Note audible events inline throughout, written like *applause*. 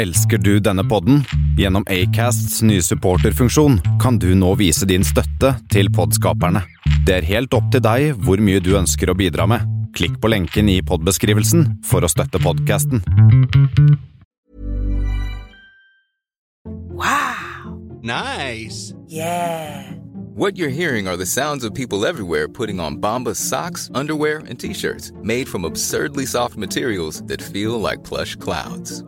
Elsker du denne podden? Gjennom Acasts nye supporterfunksjon kan du nå vise din støtte til podskaperne. Det er helt opp til deg hvor mye du ønsker å bidra med. Klikk på lenken i podbeskrivelsen for å støtte podkasten. Nice. Yeah. What you're hearing are the sounds of people everywhere putting on Bombas socks, underwear, and t-shirts made from absurdly soft materials that feel like plush clouds.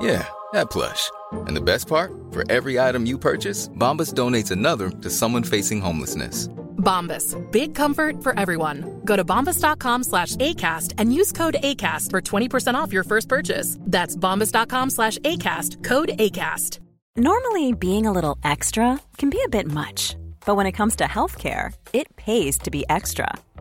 Yeah, that plush. And the best part? For every item you purchase, Bombas donates another to someone facing homelessness. Bombas. Big comfort for everyone. Go to bombas.com slash ACAST and use code ACAST for 20% off your first purchase. That's bombas.com slash ACAST. Code ACAST. Normally, being a little extra can be a bit much, but when it comes to healthcare, it pays to be extra.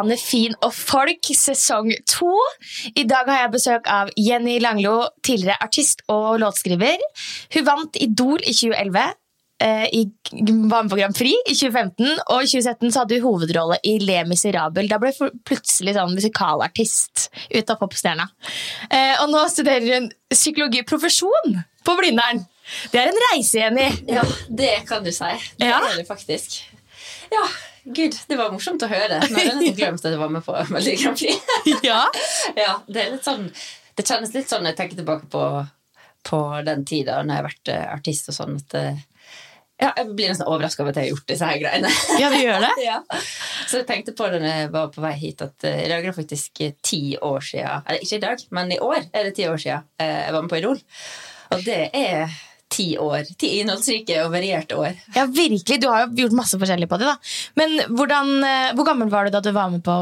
Ane Fin og Folk sesong to. I dag har jeg besøk av Jenny Langlo, tidligere artist og låtskriver. Hun vant Idol i 2011. eh, I var med på Grand Prix i 2015, og i 2017 så hadde hun hovedrolle i Le Miserable. Da ble hun plutselig sånn musikalartist ut av popstjerna. Eh, Og nå studerer hun psykologiprofesjon på Blindern. Det er en reise, Jenny. Ja, det kan du si. Det Ja. er det faktisk. Ja, gud, det var morsomt å høre. Nå hadde jeg nesten glemt at jeg var med på Melodi Grand Prix. *laughs* Ja. ja, det sånn Det kjennes litt sånn når jeg tenker tilbake på, på den tida når jeg har vært eh, artist og sånn, at eh, ja, jeg blir nesten overraska over at jeg har gjort disse her greiene. Ja, du gjør det? *laughs* ja. Så jeg tenkte på det når jeg var på vei hit, at eh, i dag er det faktisk ti år siden Eller ikke i dag, men i år er det ti år siden jeg var med på Idol. Og det er ti år. Ti innholdsrike og varierte år. Ja, virkelig. Du har jo gjort masse forskjellig på det. da. Men hvordan, eh, hvor gammel var du da du var med på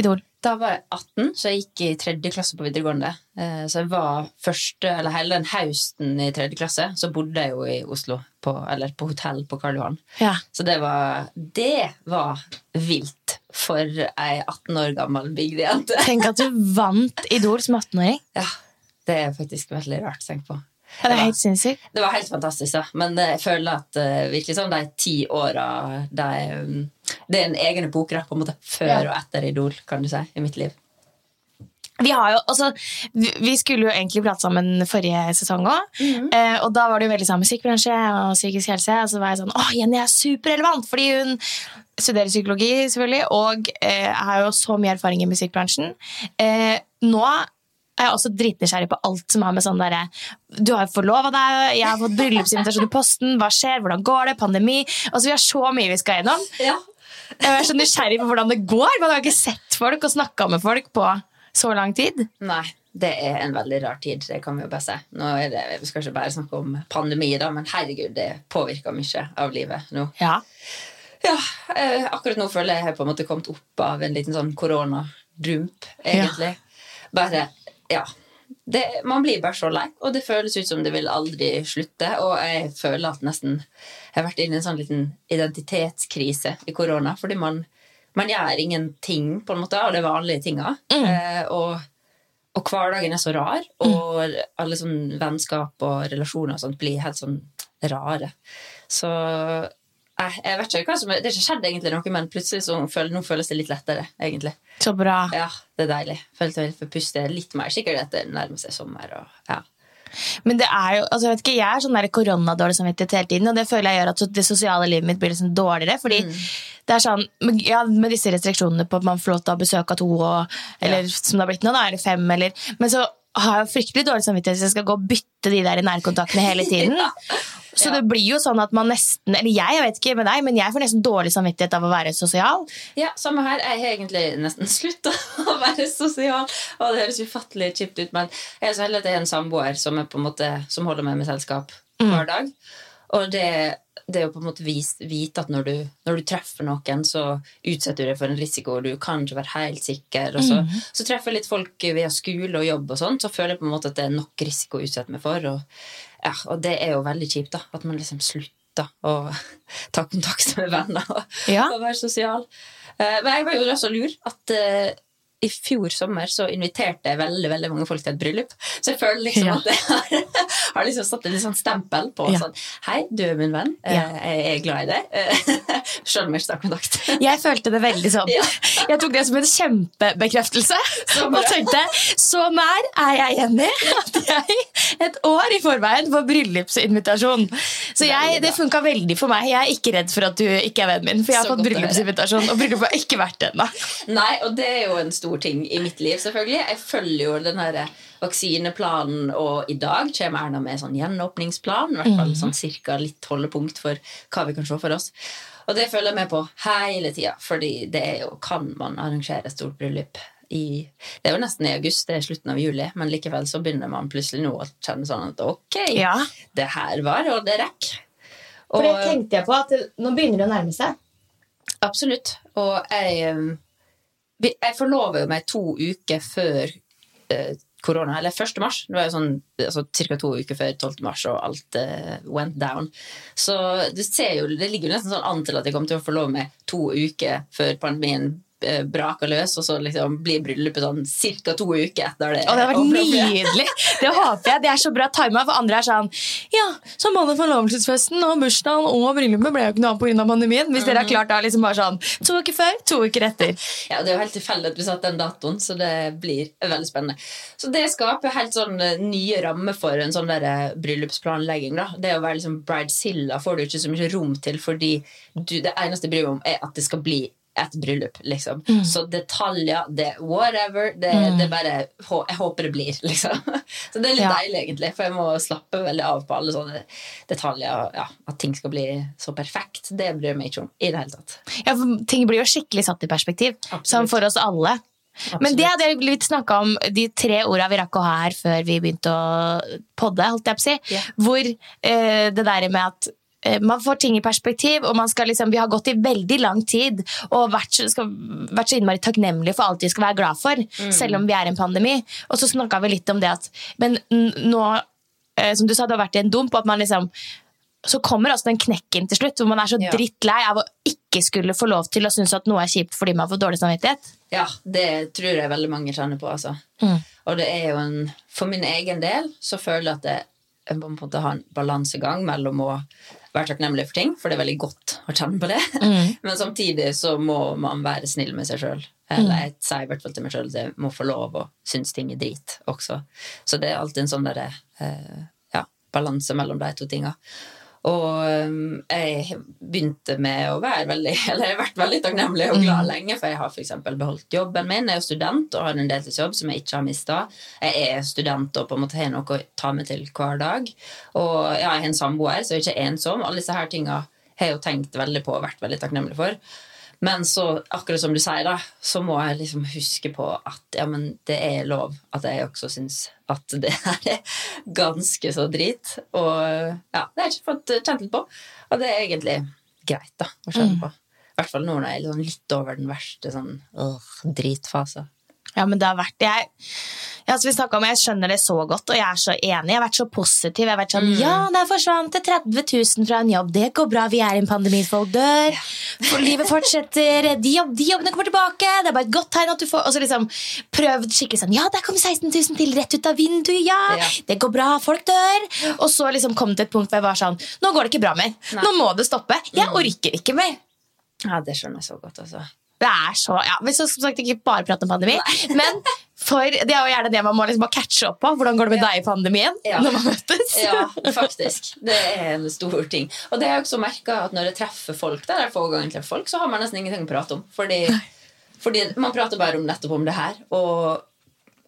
Idol? Da var jeg 18, så jeg gikk i tredje klasse på videregående. Eh, Så jeg var første, eller hele den høsten i tredje klasse, så bodde jeg jo i Oslo, på, eller på hotell på Karl Johan. Ja. Så det var, det var vilt for ei 18 år gammel bygdejente. Tenk at du vant Idol som 18-åring. *laughs* Ja, det er faktisk veldig rart å tenke på. Ja, det er helt sinnssykt. Det var helt fantastisk, da. Men jeg føler at uh, virkelig sånn de ti åra de, um, Det er en egen epoke, da, på en måte. Før Ja. og etter Idol, kan du si, i mitt liv. Vi, har jo, altså, vi skulle jo egentlig prate sammen forrige sesong òg. eh, og da var det jo veldig sånn musikkbransje og psykisk helse. Og så var jeg sånn Å, Jenny er superrelevant! Fordi hun studerer psykologi, selvfølgelig, og eh, har jo så mye erfaring i musikkbransjen. Eh, nå er jeg også dritnysgjerrig på alt som har med sånn derre Du har forlova deg, jeg har fått bryllupsinvitasjon i posten, hva skjer, hvordan går det, pandemi Altså, Vi har så mye vi skal gjennom. Ja. Jeg er så nysgjerrig på hvordan det går. Man har ikke sett folk og snakka med folk på så lang tid. Nei, det er en veldig rar tid, det kan vi jo bare si. Nå er det, vi skal ikke bare snakke om pandemi, da, men herregud, det påvirker mye av livet nå. Ja. Ja, eh, akkurat nå føler jeg jeg har på en måte kommet opp av en liten sånn koronadrump, egentlig. Bare, ja. Det, man blir bare så lei, og det føles ut som det vil aldri slutte. Og jeg føler at nesten jeg har vært inne i en sånn liten identitetskrise i korona, fordi man, man gjør ingenting på en måte av de vanlige tinga. Eh, og, og hverdagen er så rar, og alle sånn vennskap og relasjoner og sånt blir helt sånn rare. Så jeg, jeg vet ikke hva som er, Det har ikke skjedd egentlig noe, men plutselig så føler, nå føles det litt lettere. egentlig. Så bra. Ja, det er deilig. Føler jeg forpustet. puste litt mer sikkert at det nærmer seg sommer. og ja. Men det er jo, altså jeg vet ikke, jeg er sånn der koronadårlig samvittighet hele tiden, og det føler jeg gjør at det sosiale livet mitt blir liksom dårligere. fordi det er sånn, med- ja, Med disse restriksjonene på at man får lov til å ha besøk av to, og, eller som det har blitt nå, da eller fem, eller Men så har jeg fryktelig dårlig samvittighet hvis jeg skal gå og bytte de der nærkontaktene hele tiden. *laughs* Så Ja. det blir jo sånn at man nesten Eller jeg, jeg vet ikke med deg, men jeg får nesten dårlig samvittighet av å være sosial. Ja, samme her. Jeg har egentlig nesten *laughs* slutta å være sosial. Og det høres ufattelig kjipt ut, men jeg er så heldig at jeg har en samboer som, er på en måte, som holder meg med selskap hver dag. Og det, det er jo på en måte vis, vite at når du, når du treffer noen, så utsetter du deg for en risiko. Du kan ikke være helt sikker. Og så, så treffer jeg litt folk via skole og jobb, og sånt, så føler jeg på en måte at det er nok risiko å utsette meg for. Og, ja, og det er jo veldig kjipt, da. At man liksom slutter å ta kontakt med venner og, Ja. og være sosial. Eh, men jeg var jo også lur at eh, i fjor sommer så inviterte jeg veldig veldig mange folk til et bryllup. Så jeg føler liksom Ja. at jeg har, *laughs* har liksom satt et sånn stempel på Ja. sånn Hei, du er min venn. Eh, Ja. Jeg er glad i deg. *laughs* Selv om jeg ikke tar kontakt. Jeg følte det veldig sånn. Jeg tok det som en kjempebekreftelse. Og tenkte så nær er jeg Jenny at jeg et år i forveien får bryllupsinvitasjon. Så jeg, det funka veldig for meg. Jeg er ikke redd for at du ikke er vennen min, for jeg har Så fått bryllupsinvitasjon, og bryllupet har ikke vært det ennå. Nei, og det er jo en stor ting i mitt liv, selvfølgelig. Jeg følger jo den her vaksineplanen, og i dag kommer Erna med sånn gjenåpningsplan. I hvert fall sånn cirka litt holdepunkt for hva vi kan se for oss. Og det følger jeg med på hele tida, fordi det er jo Kan man arrangere et stort bryllup i Det er jo nesten i august, det er slutten av juli, men likevel så begynner man plutselig nå å kjenne sånn at ok, Ja. det her var, og det rekker. For det tenkte jeg på at nå begynner det å nærme seg. Absolutt. Og jeg, vi- jeg forlover meg to uker før eh, korona, eller 1. mars. Det var jo sånn altså, ca. to uker før 12. mars, og alt uh, went down. Så du ser jo, det ligger jo nesten sånn an til at jeg kommer til å forlove meg to uker før pandemien braker løs, og så liksom blir bryllupet sånn ca. to uker etter det. Og det har vært nydelig! Det håper jeg. Det er så bra tima, for andre er sånn Ja, så både forlovelsesfesten og bursdagen og bryllupet ble jo ikke noe av pga. pandemien. Hvis dere har klart da liksom bare sånn to uker før, to uker etter. Ja, Det er jo helt tilfeldig at vi satte den datoen, så det blir veldig spennende. Så det skaper helt sånn eh, nye rammer for en sånn der eh, bryllupsplanlegging. da. Det å være liksom bridezilla får du ikke så mye rom til, fordi du, det eneste bryr deg om, er at det skal bli et bryllup, liksom. Så detaljer, det whatever, det, det bare Jeg håper det blir, *laughs* liksom. Så det er litt Ja. deilig, egentlig, for jeg må slappe veldig av på alle sånne detaljer. Ja, At ting skal bli så perfekt, det bryr jeg meg ikke om i det hele tatt. Ja, for Ting blir jo skikkelig satt i perspektiv, sånn for oss alle. Men det hadde jeg litt snakka om de tre orda vi rakk å ha her før vi begynte å podde. holdt jeg på å si. yeah. Hvor eh, det der med at man får ting i perspektiv, og man skal liksom, vi har gått i veldig lang tid og vært, skal, vært så innmari takknemlige for alt vi skal være glad for, Mm. selv om vi er i en pandemi. Og så snakka vi litt om det at Men nå, eh, som du sa, det har vært i en dump, og at man liksom så kommer også den knekken til slutt, hvor man er så Ja. drittlei av å ikke skulle få lov til å synes at noe er kjipt fordi man får dårlig samvittighet. Ja, det tror jeg veldig mange kjenner på. Altså. Og det er jo en For min egen del så føler jeg at det, jeg må på en måte ha en balansegang mellom å være takknemlig for ting, for det er veldig godt å kjenne på det. *laughs* Men samtidig så må man være snill med seg sjøl. Eller jeg sier i hvert fall til meg sjøl at jeg må få lov å synes ting er drit også. Så det er alltid en sånn derre eh, ja, balanse mellom de to tinga. Og um, jeg begynte med å være veldig *laughs* Eller jeg har vært veldig takknemlig og glad lenge, for jeg har eksempel beholdt jobben min. Jeg er jo student og har en deltidsjobb som jeg ikke har mista. Jeg er student og på en måte har noe å ta med til hver dag. Og ja, jeg har en samboer, så jeg er ikke ensom. Alle disse her tinga har jeg jo tenkt veldig på og vært veldig takknemlig for. Men så, akkurat som du sier, da, så må jeg liksom huske på at ja, men det er lov at jeg også syns at det her er ganske så drit. Og ja, det har jeg ikke fått kjent litt på. Og det er egentlig greit da, å kjenne på. I hvert fall nå når jeg er liksom litt over den verste sånn øh, dritfasen. Ja, men det har vært Jeg, ja, som vi om, jeg skjønner det så godt, og jeg er så enig. Jeg har vært så positiv. Jeg har vært sånn, Ja, der forsvant det 30 000 fra en jobb. Det går bra. Vi er i en pandemi. Folk dør. For livet fortsetter. De, jobb, de jobbene kommer tilbake. Det er bare et godt tegn at du får Og så liksom prøvd skikkelig sånn Ja, der kom 16 000 til rett ut av vinduet. Ja, Ja. det går bra. Folk dør. Og så liksom kom det et punkt hvor jeg var sånn Nå går det ikke bra mer. Nå må det stoppe. Jeg orker ikke mer. Ja, det skjønner jeg så godt, altså. Det er så, ja, Vi skal som sagt ikke bare prate om pandemi, men for, det er jo gjerne det man må liksom bare catche opp på. Hvordan går det med deg i pandemien? Ja. når man møtes? Ja, faktisk. Det er en stor ting. Og det har jeg også merka at når jeg treffer folk, der jeg få ganger treffer folk, så har man nesten ingenting å prate om. Fordi, fordi man prater bare om nettopp om det her, og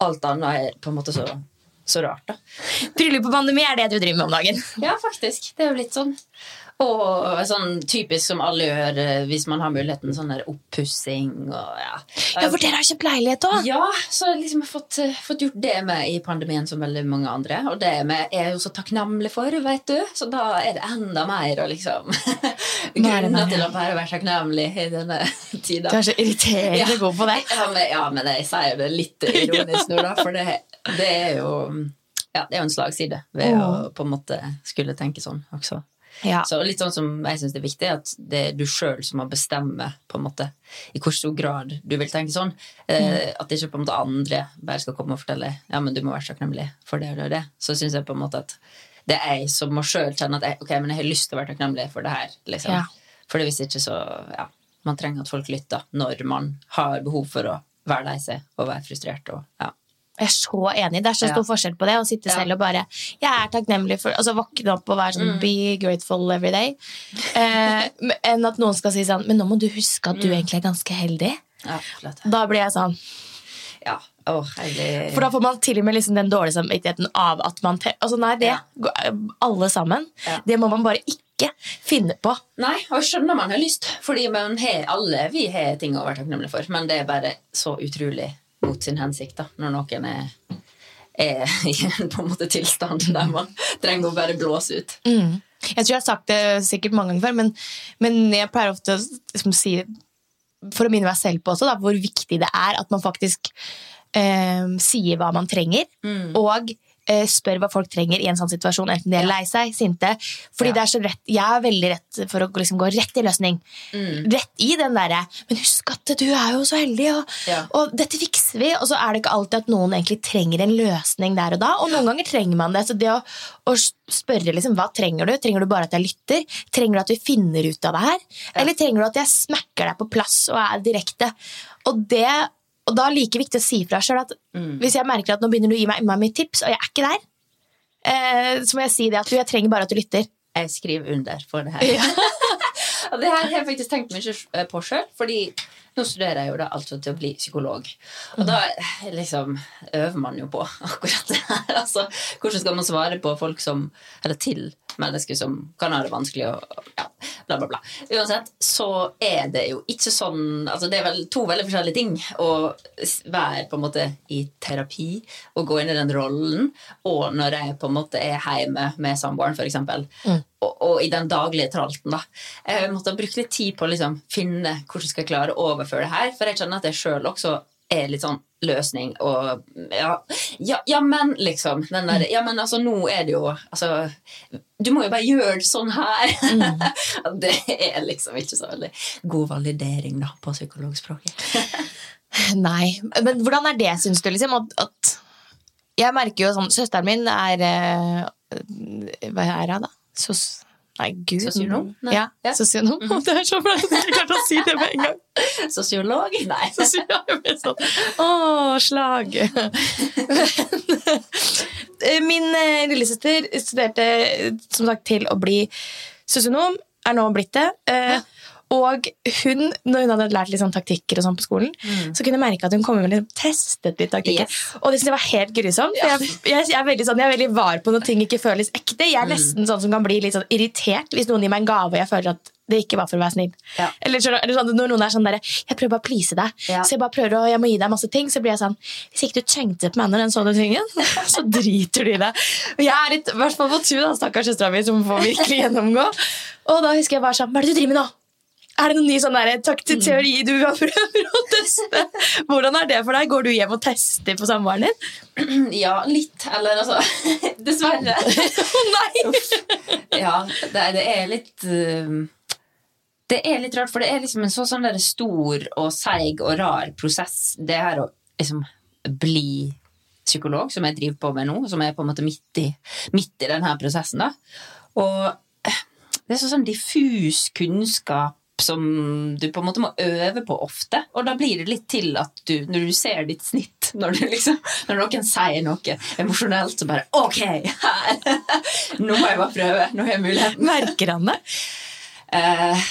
alt annet er på en måte så så rart, da. Bryllup og pandemi er det du driver med om dagen. Ja, faktisk. Det er jo litt sånn. Og sånn typisk som alle gjør eh, hvis man har muligheten, sånn der oppussing og ja. Ja, for dere har kjøpt leilighet òg. Ja, så jeg liksom har fått, eh, fått gjort det med i pandemien som veldig mange andre. Og det med er jeg jo så takknemlig for, veit du. Så da er det enda mer å liksom *laughs* Grunner til å bare være takknemlig i denne tida. Du er så irriterende god på det. Ja men, ja, men jeg sier det litt ironisk nå, da, for det, det er jo ja, det er jo en slagside ved å på en måte skulle tenke sånn også. Ja. Så litt sånn som jeg synes det er viktig, at det er du sjøl som må bestemme på en måte, i hvor stor grad du vil tenke sånn. Eh, at ikke på en måte andre bare skal komme og fortelle ja, men du må være takknemlig for det og det. og det. Så syns jeg på en måte at det er jeg som må sjøl kjenne at jeg, ok, men jeg har lyst til å være takknemlig for det her. liksom. Ja. For hvis ikke så ja, Man trenger at folk lytter når man har behov for å være lei seg og være frustrert. og ja. Jeg er så enig. Det er så Ja. stor forskjell på det å sitte Ja. selv og bare Jeg er takknemlig for Altså våkne opp og være Mm. sånn Be grateful every day. Eh, enn at noen skal si sånn Men nå må du huske at du Mm. egentlig er ganske heldig. ja. Da blir jeg sånn Ja, jeg For da får man til og med liksom den dårlige samvittigheten av at man Altså nei, det Ja. Alle sammen. Ja. Det må man bare ikke finne på. Nei, og jeg skjønner man har lyst, fordi man har, alle vi har ting å være takknemlige for, men det er bare så utrolig mot sin hensikt da, når noen er, er *laughs* i en på en måte tilstand der man trenger å bare blåse ut. Jeg tror jeg har sagt det sikkert mange ganger før, men, men jeg pleier ofte å liksom, si For å minne meg selv på også, da, hvor viktig det er at man faktisk eh, sier hva man trenger, og eh, spør hva folk trenger i en sånn situasjon, enten de er lei seg, sinte. Fordi Ja. det er så rett, Jeg er veldig rett for å liksom, gå rett i løsning. Rett i den derre 'Men husk at du er jo så heldig, og, Ja. og dette fikser vi.' Og så er det ikke alltid at noen egentlig trenger en løsning der og da. Og noen ganger trenger man det. Så det å, å spørre liksom, hva trenger du? Trenger du bare at jeg lytter? Trenger du at vi finner ut av det her? Eller trenger du at jeg smekker deg på plass og er direkte? Og det og da er det like viktig å si fra sjøl at hvis jeg merker at nå begynner du å gi meg mer tips, og jeg er ikke der, eh, så må jeg si det at du, jeg trenger bare at du lytter. Jeg skriver under for det her. *laughs* og det her har jeg faktisk tenkt mye på sjøl, fordi nå studerer jeg jo da altså til å bli psykolog. Og da liksom øver man jo på *laughs* akkurat det her. Altså, hvordan skal man svare på folk som Eller til mennesker som kan ha det vanskelig og ja, bla, bla, bla. Uansett så er det jo ikke sånn Altså det er vel to veldig forskjellige ting å være på en måte i terapi og gå inn i den rollen, og når jeg på en måte er hjemme med samboeren, f.eks. Og, og i den daglige tralten, da. Jeg måtte ha brukt litt tid på å liksom, finne hvordan skal jeg klare å overføre det her, for jeg kjenner at jeg sjøl også er litt sånn løsning og ja, ja, ja, men liksom den der, Ja, men altså, nå er det jo Altså, du må jo bare gjøre det sånn her. *laughs* det er liksom ikke så veldig god validering, da, på psykologspråket. *laughs* Nei, men hvordan er det, syns du? Liksom, at, at Jeg merker jo sånn Søsteren min er eh, Hva er hun, da? Sos... Nei, gud. Sosionom? Nei. Ja, Ja. sosionom. Det er så flaut at jeg ikke klarte å si det med en gang. *laughs* Sosiolog? Nei. Sosiolog, sånn, Åh, slag. *laughs* Men, Min eh, lillesøster studerte som sagt til å bli sosionom, er nå blitt det. Eh, Og hun, når hun hadde lært litt sånn taktikker og sånn på skolen, så kunne jeg merke at hun kom med litt testet litt taktikker. Yes. Og det synes jeg var helt grusomt. Ja. jeg, jeg, jeg, er veldig sånn, jeg er veldig var på når ting ikke føles ekte. Jeg er nesten sånn som kan bli litt sånn irritert hvis noen gir meg en gave og jeg føler at det ikke var for å være snill. Ja. Eller, eller sånn, når noen er sånn der, jeg prøver bare å please deg, Ja. så jeg bare prøver å, jeg må gi deg masse ting, så blir jeg sånn, hvis ikke du tenkte på meg når den så den tingen, *laughs* så driter du i det. Og jeg er litt, i hvert fall på tur da, stakkars søstera mi, som får virkelig gjennomgå. Og da husker jeg bare sånn, hva er det du driver med nå? Er det noen ny sånn der, taktisk teori du har prøve å teste? Hvordan er det for deg? Går du hjem og tester på samboeren din? *clears throat* Ja, litt. Eller altså *laughs* Dessverre. Nei! *laughs* Ja, det, det er litt uh, Det er litt rart, for det er liksom en så sånn der stor og seig og rar prosess, det her å liksom bli psykolog, som jeg driver på med nå, som er på en måte midt i, midt i denne prosessen. da. Og eh, det er så sånn diffus kunnskap som du på en måte må øve på ofte. Og da blir det litt til at du, når du ser ditt snitt, når, du liksom, når noen sier noe emosjonelt, så bare Ok, her! *laughs* Nå må jeg bare prøve. Nå har jeg muligheten. Merker han det? Eh,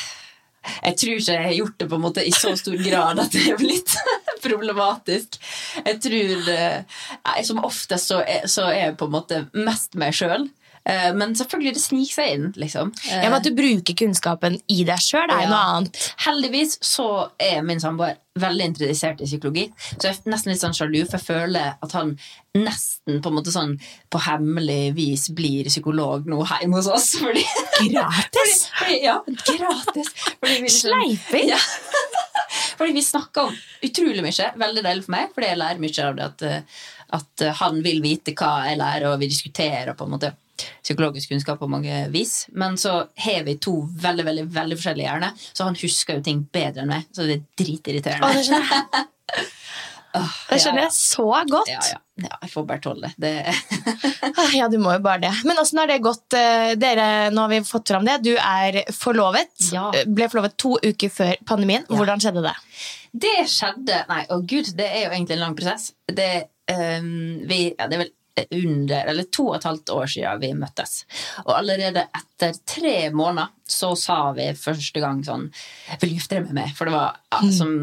jeg tror ikke jeg har gjort det på en måte i så stor grad at det er blitt *laughs* problematisk. Jeg tror nei, Som oftest så er, så er jeg på en måte mest meg sjøl. Men selvfølgelig, det sniker seg inn, liksom. Ja, men At du bruker kunnskapen i deg sjøl, er Ja. noe annet. Heldigvis så er min samboer veldig interessert i psykologi. Så jeg er nesten litt sånn sjalu, for jeg føler at han nesten på en måte sånn på hemmelig vis blir psykolog nå hjemme hos oss. *laughs* Fordi, Gratis? fordi, ja, gratis. Fordi vi liksom- Sleiping? Ja. *laughs* Fordi vi snakker om utrolig mye. Veldig deilig for meg, fordi jeg lærer mye av det. At, eh, at eh, han vil vite hva jeg lærer, og vi diskuterer på en måte psykologisk kunnskap på mange vis. Men så har vi to veldig veldig, veldig forskjellige hjerner, så han husker jo ting bedre enn meg. Så det er dritirriterende. dritirriterende. det skjønner jeg. *laughs* Det skjønner jeg så godt. Ja, ja. ja, jeg får bare tåle det. Ja, du må jo bare det. Men åssen har det gått? eh, Dere, nå har vi fått fram det. Du er forlovet. Ble forlovet to uker før pandemien. Hvordan skjedde det? Det skjedde Nei, å gud, det er jo egentlig en lang prosess. Det, um, vi, ja, det er vel under, eller to og et halvt år siden vi møttes. Og allerede etter tre måneder så sa vi første gang sånn Vil du gifte deg med meg? For det var, ja, som,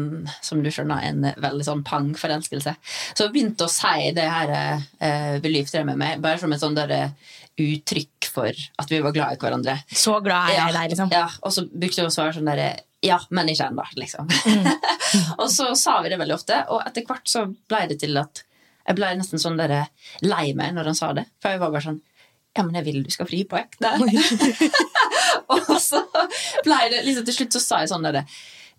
som du skjønner, en veldig sånn pang-forelskelse. Så vi begynte å si det her eh, Vil du gifte deg med meg? Bare som et sånn der eh, uttrykk for at vi var glad i hverandre. Så glad er jeg i deg, liksom. Ja, og så brukte vi å svare sånn derre Ja, men ikke ennå, liksom. *laughs* og så sa vi det veldig ofte, og etter hvert så ble det til at jeg ble nesten sånn der, lei meg når han sa det. For jeg var bare sånn Ja, men jeg vil du skal fri på ekte. *laughs* og så ble det liksom til slutt så sa jeg sånn derre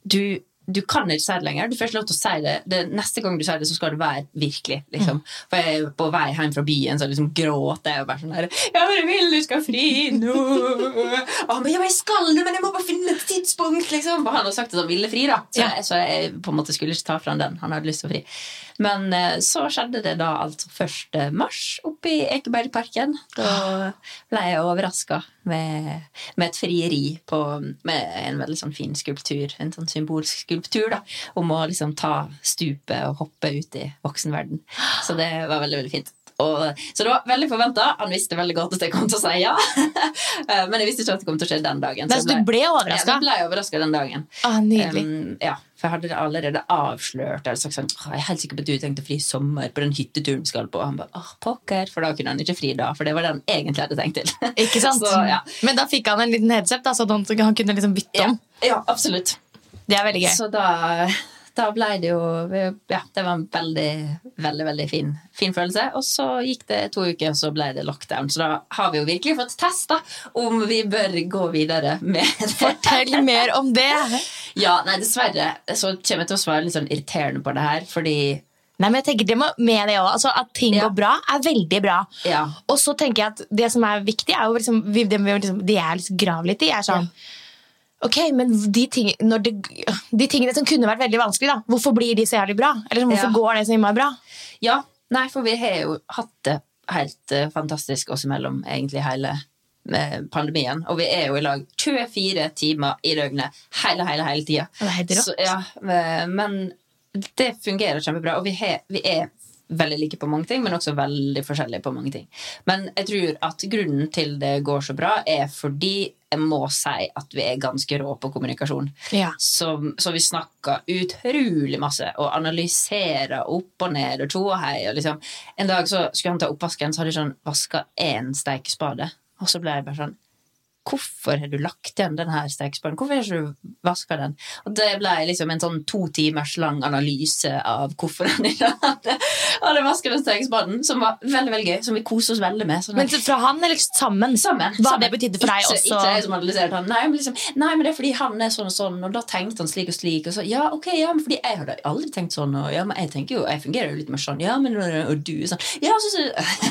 Du du kan ikke si det lenger. Du får ikke lov til å si det. det. Neste gang du sier det, så skal det være virkelig. Liksom. For jeg er på vei hjem fra byen, så liksom gråter jeg og bare sånn der Ja, men jeg vil du skal fri nå! Og han bare Ja, men jeg skal det, men jeg må bare finne et tidspunkt, liksom. For han har sagt at han ville fri, da. Så, jeg, så jeg på en måte skulle ikke ta fra han den. Han hadde lyst til å fri. Men eh, så skjedde det da altså 1. mars oppe i Ekebergparken. Da ble jeg overraska med, med et frieri på, med en veldig sånn fin skulptur. En sånn symbolsk skulptur da, om å liksom ta stupet og hoppe ut i voksenverden. Så det var veldig, veldig fint. Og, så det var veldig forventa. Han visste veldig godt at jeg kom til å si ja. *laughs* Eh, Men jeg visste ikke at det kom til å skje den dagen. Men, så du ble overraska? Ja, ble overraska den dagen. Ah, nydelig. Um, ja, for jeg hadde allerede avslørt Jeg sagt sånn, jeg er helt sikker på at du tenkte å fri i sommer på den hytteturen vi skal på. Og han bare åh, pokker, for da kunne han ikke fri da. For det var det han egentlig hadde tenkt til. *laughs* Ikke sant? Så, ja. Men da fikk han en liten headset, da, så han han kunne liksom bytte Ja, om. ja, absolutt. Det er veldig gøy. Så da, da ble det jo Ja, det var en veldig, veldig veldig fin, fin følelse. Og så gikk det to uker, og så ble det lockdown. Så da har vi jo virkelig fått testa om vi bør gå videre med det. Fortell mer om det! Ja, nei, dessverre så kommer jeg til å svare litt sånn irriterende på det her, fordi Nei, men jeg tenker det må med det også. Altså, at ting Ja. går bra, er veldig bra. Ja. Og så tenker jeg at det som er viktig, er jo liksom, det vi liksom, det jeg liksom graver litt i, er sånn Ok, men de, ting, når det, de tingene som kunne vært veldig vanskelig, da, hvorfor blir de så jævlig bra? Eller hvorfor Ja. går det så innmari bra? Ja, nei, for vi har jo hatt det helt uh, fantastisk oss imellom egentlig hele uh, pandemien. Og vi er jo i lag 24 timer i døgnet hele, hele, hele tida. Ja, eh, men det fungerer kjempebra, og vi, har, vi er veldig like på mange ting, men også veldig forskjellige på mange ting. Men jeg tror at grunnen til det går så bra, er fordi jeg må si at vi er ganske rå på kommunikasjon. Ja. Så, så vi snakker utrolig masse og analyserer opp og ned og tjo og hei. Og liksom. En dag så skulle han ta oppvasken, så hadde jeg sånn vaska én steikespade. Og så ble jeg bare sånn Hvorfor har du lagt igjen denne her? Hvorfor har ikke du vaska den? Og det ble liksom en sånn to timers lang analyse av hvorfor han ikke hadde, hadde vaska den stekespaden, som var veldig veldig gøy, som vi koser oss veldig med. Sånn Men fra han eller sammen? Sammen. Hva sammen. det betydde for deg ikke, også? Ikke jeg som analyserte han. Nei men, liksom, nei, men det er fordi han er sånn og sånn, og da tenkte han slik og slik. Og så, ja, ok, ja, men fordi jeg hadde aldri tenkt sånn, og ja, men jeg tenker jo, jeg fungerer jo litt mer sånn. Ja, men og du sånn. Ja, så, så.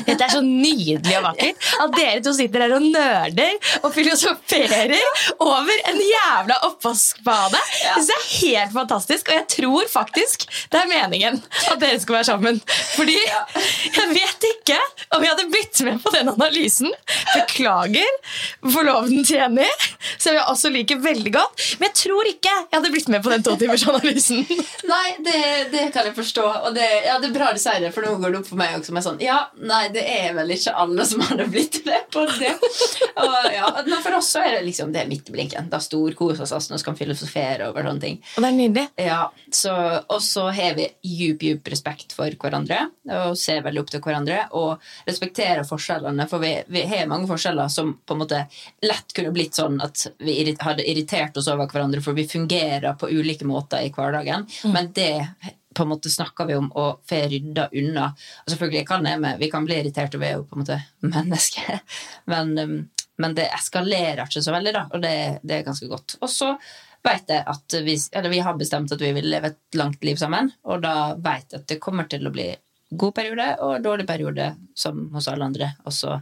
Dette er så nydelig og vakkert. At dere to sitter der og nerder og filosoferer over en jævla oppvaskbade. Ja. Det er helt fantastisk, og jeg tror faktisk det er meningen at dere skal være sammen. Fordi jeg vet ikke om jeg hadde blitt med på den analysen. Beklager forloveden til Jenny, som jeg også liker veldig godt. Men jeg tror ikke jeg hadde blitt med på den totimersanalysen. Nei, det, det kan jeg forstå. Og det, ja, det er bra du sier det, for nå går det opp for meg også med sånn Ja, nei, det er vel ikke alle som hadde blitt med på det. Og, ja, men for oss så er det liksom det midt i blinken. Da storkoser vi oss når vi kan filosofere over sånne ting. Og det er nydelig. Ja, så, Og så har vi djup, djup respekt for hverandre og ser veldig opp til hverandre og respekterer forskjellene, for vi, vi har mange forskjeller som på en måte lett kunne blitt sånn at vi hadde irritert oss over hverandre, for vi fungerer på ulike måter i hverdagen. Men det på en måte snakker vi om å få rydda unna. Og selvfølgelig kan jeg med, Vi kan bli irritert, og vi er jo på en måte mennesker. *laughs* Men, um, men det eskalerer ikke så veldig, da, og det, det er ganske godt. Og så vet jeg at vi, eller vi har bestemt at vi vil leve et langt liv sammen, og da vet jeg at det kommer til å bli god periode og dårlig periode, som hos alle andre. Og så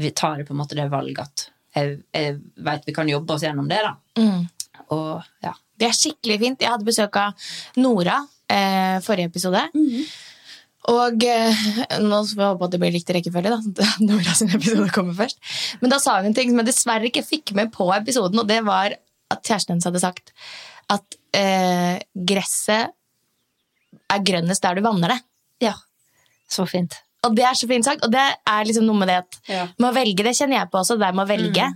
vi tar på en måte det valget at jeg, jeg vet vi kan jobbe oss gjennom det, da. Mm. Og ja. Det er skikkelig fint. Jeg hadde besøk av Nora eh, forrige episode. Og eh, nå får jeg håpe at det blir riktig rekkefølge, da. *laughs* Nora sin episode kommer først. Men da sa hun en ting som jeg dessverre ikke fikk med på episoden, og det var at kjæresten hennes hadde sagt at eh, gresset er grønnest der du vanner det. ja. Så fint. Og det er så fint sagt, og det er liksom noe med det at Ja. med å velge, det kjenner jeg på også, det der med å velge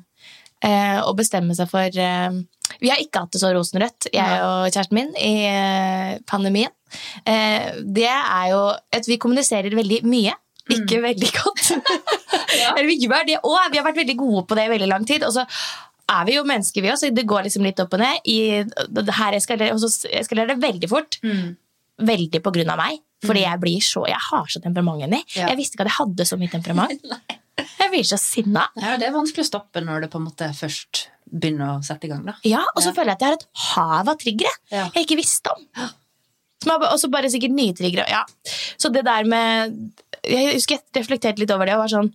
eh, og bestemme seg for eh, Vi har ikke hatt det så rosenrødt, jeg og kjæresten min, i eh, pandemien. Eh, det er jo at vi kommuniserer veldig mye, ikke veldig godt. *laughs* Eller vi gjør det òg, vi har vært veldig gode på det i veldig lang tid. Og så er vi jo mennesker, vi også, det går liksom litt opp og ned. I, her eskalerer, og så eskalerer det veldig fort veldig på grunn av meg. Fordi jeg blir så, jeg har så temperament inni. Ja. Jeg visste ikke at jeg hadde så mye temperament. *laughs* Jeg blir så sinna. Ja, det er vanskelig å stoppe når det på en måte først begynner å sette i gang. da. Ja, og så Ja. føler jeg at jeg har et hav av triggere Ja. jeg ikke visste om. Som er også bare sikkert nye triggere. Ja. Så det der med Jeg husker jeg reflekterte litt over det og var sånn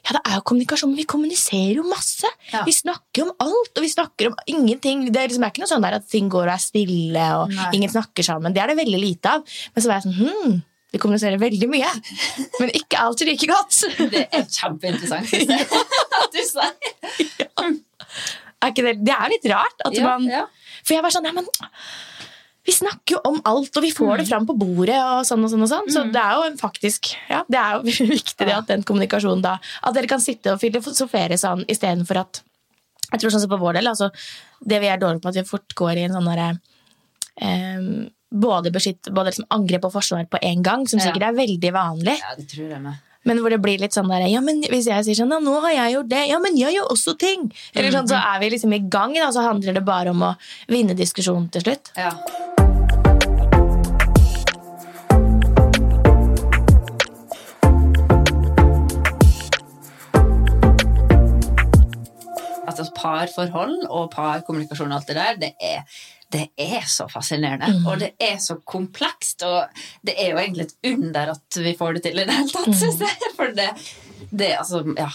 ja, det er jo kommunikasjon, men vi kommuniserer jo masse. Ja. Vi snakker om alt, og vi snakker om ingenting. Det er liksom ikke noe sånn der at ting går og er stille, og Nei. ingen snakker sammen. Det er det veldig lite av. Men så var jeg sånn hm, vi kommuniserer veldig mye, *laughs* men ikke alltid like godt. Det er kjempeinteressant. *laughs* synes jeg. *laughs* At du sier. Er ikke det, det er litt rart. At Ja, man, ja. For jeg var sånn, ja, men vi snakker jo om alt, og vi får Mm. det fram på bordet. og sånn og sånn og sånn. Så det er jo faktisk, ja, det er jo *laughs* viktig det at den kommunikasjonen da, at dere kan sitte og filosofere sånn istedenfor at jeg tror sånn som på vår del, altså, det vi er dårlige på, at vi fort går i en sånn derre em, både, beskytt, både liksom angrep og forsvar på en gang, som Ja. sikkert er veldig vanlig. Ja, det tror jeg med. Men hvor det blir litt sånn der, ja, men hvis jeg sier sånn, ja, nå har jeg gjort det, ja, men jeg gjør også ting. Eller sånn, så er vi liksom i gang, da, så handler det bare om å vinne diskusjonen til slutt. Ja. Altså parforhold og parkommunikasjon og alt det der, det er, det er så fascinerende. Og det er så komplekst, og det er jo egentlig et under at vi får det til i det hele tatt, synes jeg. *laughs* For det, det altså, ja.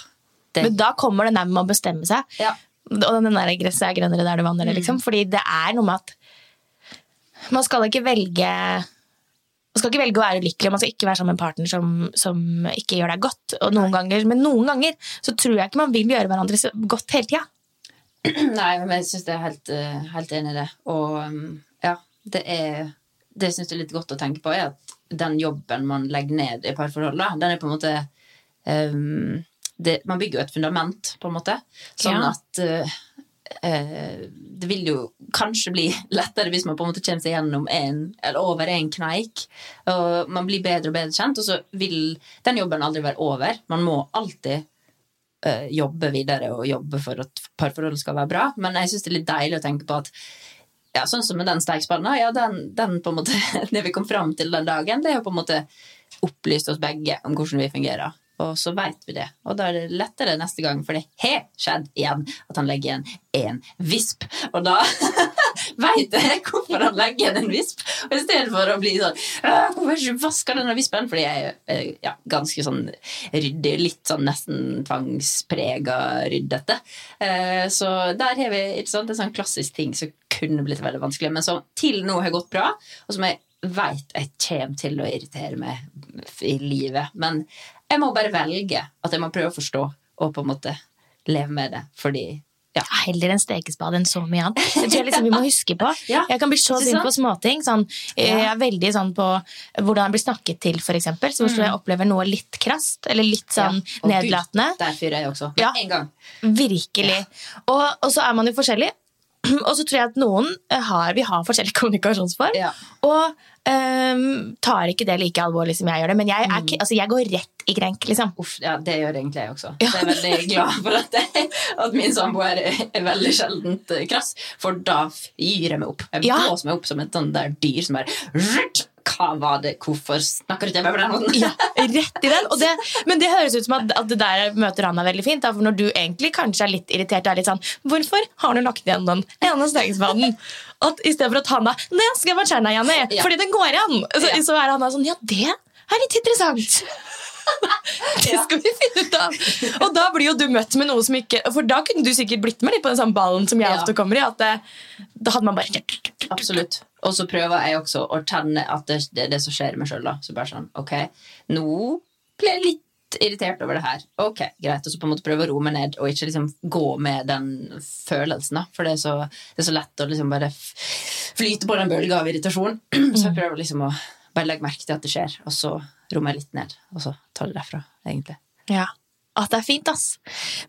Det, Men da kommer det der med å bestemme seg. ja. Og den der gresset er grønnere der du vanner det, liksom. Fordi det er noe med at man skal ikke velge man skal ikke velge å være ulykkelig, man skal ikke være sammen med en partner som, som ikke gjør deg godt. Og noen ganger, men noen ganger så tror jeg ikke man vil gjøre hverandre godt hele tida. *clears throat* Nei, men jeg syns jeg er helt, eh, helt enig i det. Og um, ja, det er Det syns jeg er litt godt å tenke på, er at den jobben man legger ned i parforhold, den er på en måte um, det, Man bygger jo et fundament, på en måte. Sånn Ja. at uh, det vil jo kanskje bli *laughs* lettere hvis man på en måte kommer seg gjennom en, eller over en kneik. Og man blir bedre og bedre kjent, og så vil den jobben aldri være over. Man må alltid eh, jobbe videre og jobbe for at parforholdet skal være bra. Men jeg syns det er litt deilig å tenke på at ja, sånn som med den stekepanna, ja, den, den på en måte, *laughs* det vi kom fram til den dagen, det er jo på en måte opplyst oss begge om hvordan vi fungerer. Og så veit vi det. Og da er det lettere neste gang, for det har skjedd igjen at han legger igjen en visp. Og da *laughs* veit jeg hvorfor han legger igjen en visp. Og i stedet for å bli sånn Hvorfor har ikke vaska denne vispen? Fordi jeg er eh, ja, ganske sånn ryddig, litt sånn nesten tvangsprega ryddete. Eh, Så der har vi sant, en sånn klassisk ting som kunne blitt veldig vanskelig, men som til nå har gått bra, og som jeg veit jeg kommer til å irritere meg i livet. Men jeg må bare velge at jeg må prøve å forstå og på en måte leve med det, fordi Ja, heller en stekespade enn så mye annet. Det tror jeg liksom vi må huske på. *laughs* Ja, Jeg kan bli så sint på småting. Sånn, eh. Jeg er veldig sånn på hvordan jeg blir snakket til, eksempel. Så hvis jeg opplever noe litt krast, eller litt sånn Mm. Ja. Gud, nedlatende. Der fyrer jeg også. Ja. en gang. Virkelig. Og, og så er man jo forskjellig. Og så tror jeg at noen eh, har, vi har forskjellig *laughs* kommunikasjonsform. Ja. Og um, tar ikke det like alvorlig som jeg gjør det. Men jeg, er, Mm. altså, jeg går rett i krenk. liksom. Uff, ja, det gjør egentlig jeg også. Så jeg er veldig glad for at, jeg, at min samboer er, er veldig sjeldent eh, krass, for da gir jeg meg opp. Jeg Ja. blåser meg opp som et sånt der dyr som bare *laughs* Hva var det? Hvorfor snakker du til meg på den måten? Ja, rett i den. Det, men det høres ut som at, at det der møter Anna veldig fint. Da, for når du egentlig kanskje er litt irritert, er litt sånn Hvorfor har du lagt igjen den ene stekespaden? At I stedet for at Hanna Nei, skal jeg bare igjen, Fordi den går igjen! Så, Ja. så er Hanna sånn Ja, det er litt interessant. *laughs* Det skal vi finne ut av. Og da blir jo du møtt med noe som ikke For da kunne du sikkert blitt med litt på den samme ballen som jeg ofte kommer i. At det, da hadde man bare Absolutt. Og så prøver jeg også å kjenne at det er det som skjer i meg sjøl. Så bare sånn, ok, nå ble jeg litt irritert over det her. Ok, greit. Og så på en måte prøve å roe meg ned og ikke liksom gå med den følelsen. da. For det er så, det er så lett å liksom bare flyte på den bølga av irritasjon. *clears throat* Så jeg prøver liksom å bare legge merke til at det skjer, og så roe meg litt ned. Og så ta det derfra, egentlig. Ja. At det er fint, ass.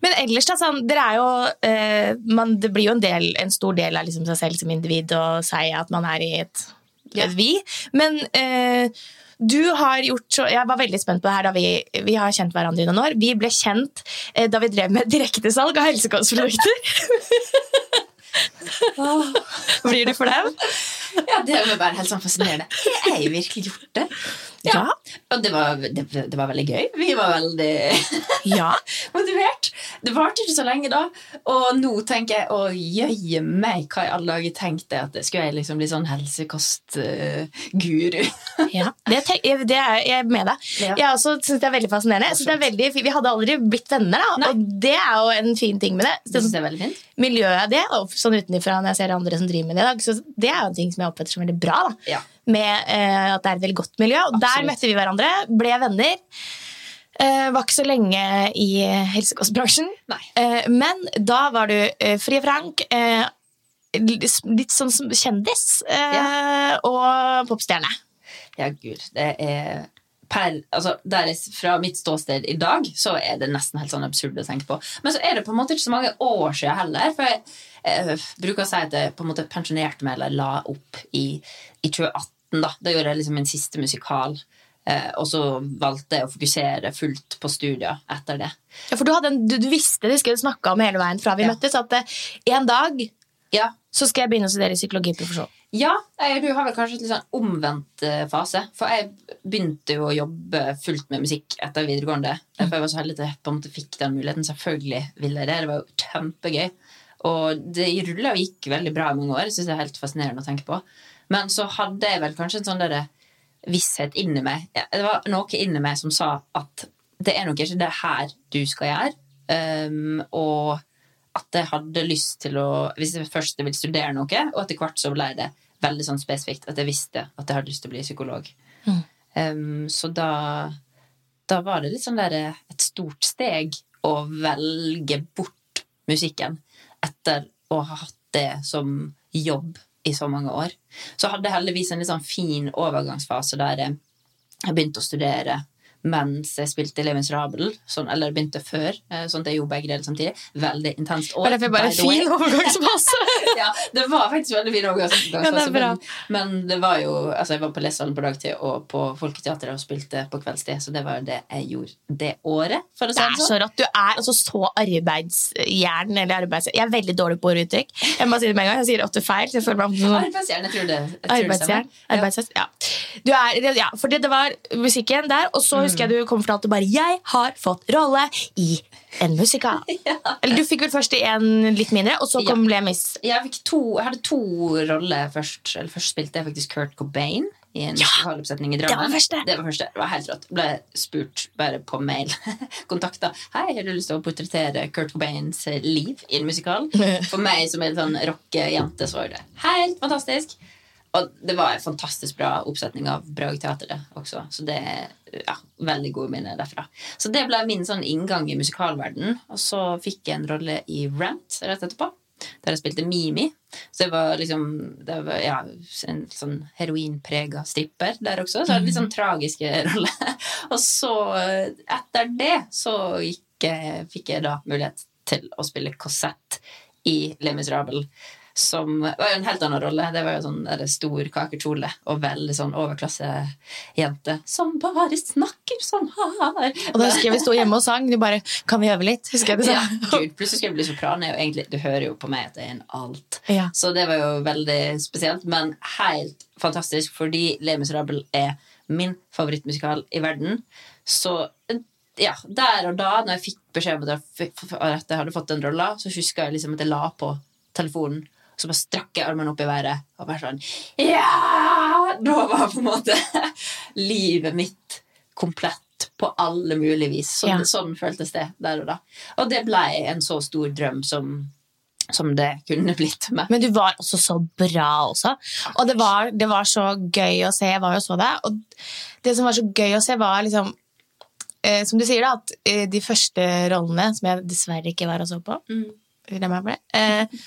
Men ellers, da, sånn, dere er jo eh, man, Det blir jo en, del, en stor del av liksom seg selv som individ å si at man er i et, et vi. Men eh, du har gjort så Jeg var veldig spent på det her da vi, vi har kjent hverandre i noen år. Vi ble kjent eh, da vi drev med direktesalg av helsekostprodukter. *laughs* Blir du flau? Ja, det er jo bare helt sånn fascinerende. Har jeg virkelig gjort det? Ja. Og det var, det, det var veldig gøy. Vi var veldig *laughs* Ja. motivert. Det varte ikke så lenge da. Og nå tenker jeg å jøye meg, hva i alle dager tenkte jeg at skulle jeg liksom bli sånn helsekostguru. Ja, det, det er jeg med deg. Ja. Jeg også synes det er veldig fascinerende. Jeg synes det er veldig, vi hadde aldri blitt venner, da, Nei. og det er jo en fin ting med det. Det synes jeg er veldig fint. Miljøet det, og sånn utenfra når jeg ser andre som driver med det i dag, så det er jo en ting som jeg oppfatter som veldig bra. da. Ja. Med eh, at det er et veldig godt miljø. Og der møtte vi hverandre, ble venner. Eh, var ikke så lenge i helsekostbransjen. Eh, men da var du eh, fri og frank. Eh, litt sånn som kjendis ja. og popstjerne. Ja, gud. Det er per, altså, Fra mitt ståsted i dag så er det nesten helt sånn absurd å tenke på. Men så er det på en måte ikke så mange år siden heller. For jeg eh, bruker å si at jeg på en måte pensjonerte meg eller la opp i, i 2018. Da Da gjorde jeg liksom min siste musikal. Eh, og så valgte jeg å fokusere fullt på studier etter det. Ja, for du, en, du, du visste det, skulle snakke snakka om hele veien fra vi Ja. møttes, at eh, en dag Ja, så skal jeg begynne å studere psykologiprofesjon. Ja, jeg, du har vel kanskje en litt sånn omvendt eh, fase. For jeg begynte jo å jobbe fullt med musikk etter videregående. For jeg var så heldig at jeg på en måte fikk den muligheten. Selvfølgelig ville jeg det. Det var jo kjempegøy. Og det rulla og gikk veldig bra i mange år. Jeg synes det er helt fascinerende å tenke på. Men så hadde jeg vel kanskje en sånn derre visshet inni meg. Det var noe inni meg som sa at det er nok ikke det her du skal gjøre. Um, og at jeg hadde lyst til å Hvis jeg først ville studere noe, og etter hvert så ble det veldig sånn spesifikt at jeg visste at jeg hadde lyst til å bli psykolog. Um, så da Da var det litt sånn der et stort steg å velge bort musikken etter å ha hatt det som jobb i så mange år. Så hadde jeg heldigvis en litt sånn fin overgangsfase der jeg begynte å studere mens jeg spilte Eleven Rabel, sånn, eller begynte før, eh, sånn at jeg gjorde begge deler samtidig. Veldig intenst. Var det bare fin overgangsfase? *laughs* ja, det var faktisk veldig fin overgangsfase. Ja, det men, men det var jo Altså, jeg var på Lesalen på dagtid og på Folketeatret og spilte på kveldstid, så det var jo det jeg gjorde det året, for å si Det det er så sånn. rått. Du er altså så arbeidsjern. Eller arbeids... Jeg er veldig dårlig på orduttrykk. Jeg må si det med en gang. Jeg sier åtte feil. Så jeg føler meg sånn Arbeidsjern, jeg tror det, jeg tror det Arbeidsjern. Ja. Ja. Du er, ja, for det var musikken der, og så husker jeg du kom fortalte bare 'Jeg har fått rolle i en musikal'. *laughs* Eller du fikk vel først i en litt mindre, og så kom Le Mis. Jeg, to, jeg hadde to roller først. Eller først spilte jeg faktisk Kurt Cobain i en musikaloppsetning i Drammen. var første. Det var første. Det var helt rått. Ble spurt bare på mail. *laughs* Kontakta. Hei, har du lyst til å portrettere Kurt Cobains liv i en musikal? *laughs* For meg som er en sånn rockejente, så var det helt fantastisk. Og det var en fantastisk bra oppsetning av det også. Så det er ja, veldig gode minner derfra. Så det ble min sånn inngang i musikalverden. Og så fikk jeg en rolle i Rant rett etterpå. Der jeg spilte Mimi. Så det var liksom det var, ja, en sånn heroinprega stripper der også. Så det var litt sånn tragiske *laughs* roller. Og så, etter det, så gikk, fikk jeg da mulighet til å spille Cosette i Le Miserables. Som var jo en helt annen rolle. Det var jo sånn der stor kakekjole og veldig sånn overklassejente som bare snakker sånn her. Og da husker jeg vi sto hjemme og sang. Du bare 'Kan vi øve litt?' Husker jeg du sa. Ja, gud, plutselig skal jeg bli sopran. Jeg, egentlig, du hører jo på meg at det er en alt. Ja. Så det var jo veldig spesielt, men helt fantastisk, fordi Le Miserable er min favorittmusikal i verden. Så ja, der og da, når jeg fikk beskjed om jeg, at jeg hadde fått den rolla, så huska jeg liksom at jeg la på telefonen. Så bare strakk jeg armene opp i været og bare sånn Ja! Da var på en måte *laughs* livet mitt komplett på alle mulige vis. Sånn, Ja. sånn føltes det der og da. Og det ble en så stor drøm som, som det kunne blitt med. Men du var også så bra også. Og det var, det var så gøy å se. Jeg var jo så det. Og det som var så gøy å se, var liksom eh, Som du sier, da, at eh, de første rollene, som jeg dessverre ikke var og så på, glem meg for det, eh,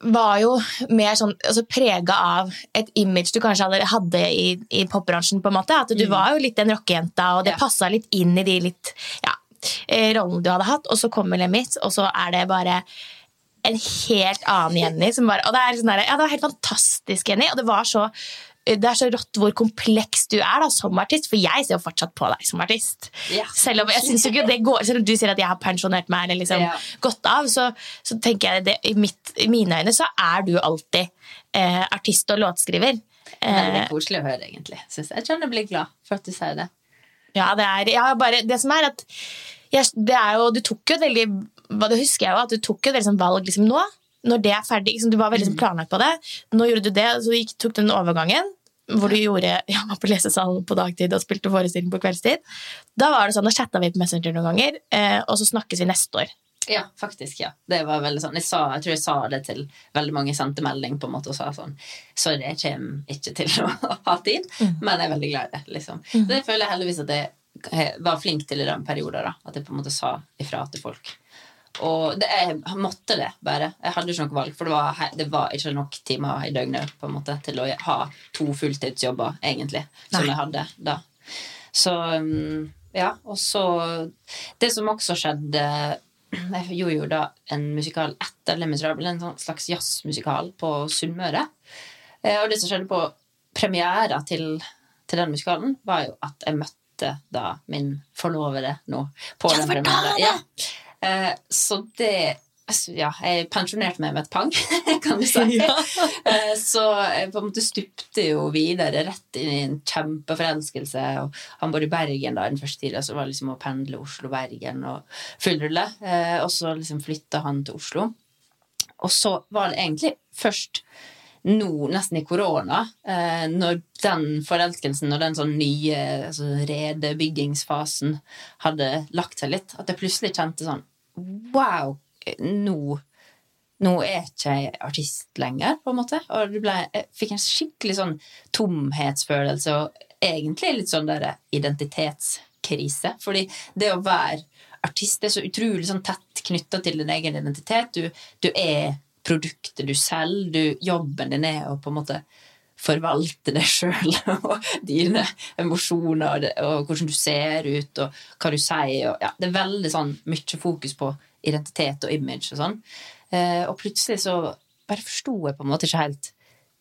var jo mer sånn altså prega av et image du kanskje hadde, hadde i, i popbransjen. på en måte, At du var jo litt den rockejenta, og det Ja. passa litt inn i de litt ja, eh, rollene du hadde hatt. Og så kommer Lemit, og så er det bare en helt annen Jenny. Som bare, og det, er sånn der, ja, det var helt fantastisk, Jenny. Og det var så det er så rått hvor kompleks du er da, som artist, for jeg ser jo fortsatt på deg som artist. Ja. Selv om går Selv om du sier at jeg har pensjonert meg eller liksom Ja. gått av, så, så tenker jeg det, i, mitt, i mine øyne så er du alltid eh, artist og låtskriver. Veldig Eh, koselig å høre, egentlig. Synes jeg. jeg kjenner jeg blir glad for at du sier det. ja, det er ja, bare, Det som er at jeg, det er jo, Du tok jo et veldig hva Det husker jeg jo, at du tok jo et veldig sånn valg liksom nå. Når det er ferdig, liksom, Du var veldig sånn planlagt på det. Nå gjorde du det, så gikk, tok du den overgangen hvor du gjorde, *laughs* ja, var på lesesalen på dagtid og spilte forestilling på kveldstid. Da var det sånn, da chatta vi på Messenger noen ganger, eh, og så snakkes vi neste år. Ja, faktisk, ja. Det var veldig sånn. Jeg, sa, jeg tror jeg sa det til veldig mange sendte melding på en måte og sa sånn Sorry, jeg kommer ikke til å *laughs* ha tid, men jeg er veldig glad i det. liksom. Det føler jeg heldigvis at jeg var flink til i den perioden. da, At jeg på en måte sa ifra til folk. Og det, jeg måtte det bare. Jeg hadde ikke noe valg, for det var, det var ikke nok timer i døgnet på en måte til å ha to fulltidsjobber, egentlig, som Nei. jeg hadde da. Så um, ja, og så Det som også skjedde Jeg gjorde jo da en musikal etter Le Miserable, en sånn slags jazzmusikal på Sunnmøre. Eh, Og det som skjedde på premiera til, til den musikalen, var jo at jeg møtte da min forlovede nå på den premiera. Ja. Eh, Så det altså, ja, jeg pensjonerte meg med et pang, *laughs* kan du si. Eh, Så jeg på en måte stupte jo videre rett inn i en kjempeforelskelse. Og han bor i Bergen da, den første tida, så var det liksom å pendle Oslo-Bergen og full rulle. Eh, Og så liksom flytta han til Oslo. Og så var det egentlig først nå, nesten i korona, når den forelskelsen og den sånn nye altså, redebyggingsfasen hadde lagt seg litt, at jeg plutselig kjente sånn Wow! Nå, nå er ikke jeg artist lenger, på en måte. Og ble, jeg fikk en skikkelig sånn tomhetsfølelse, og egentlig litt sånn der identitetskrise. Fordi det å være artist er så utrolig sånn tett knytta til din egen identitet. Du, du er produktet du selger, du, jobben din er å på en måte forvalte deg sjøl *laughs* og dine emosjoner og, det, og hvordan du ser ut og hva du sier. Og, ja, det er veldig sånn mye fokus på identitet og image og sånn. Eh, og plutselig så bare forsto jeg på en måte ikke helt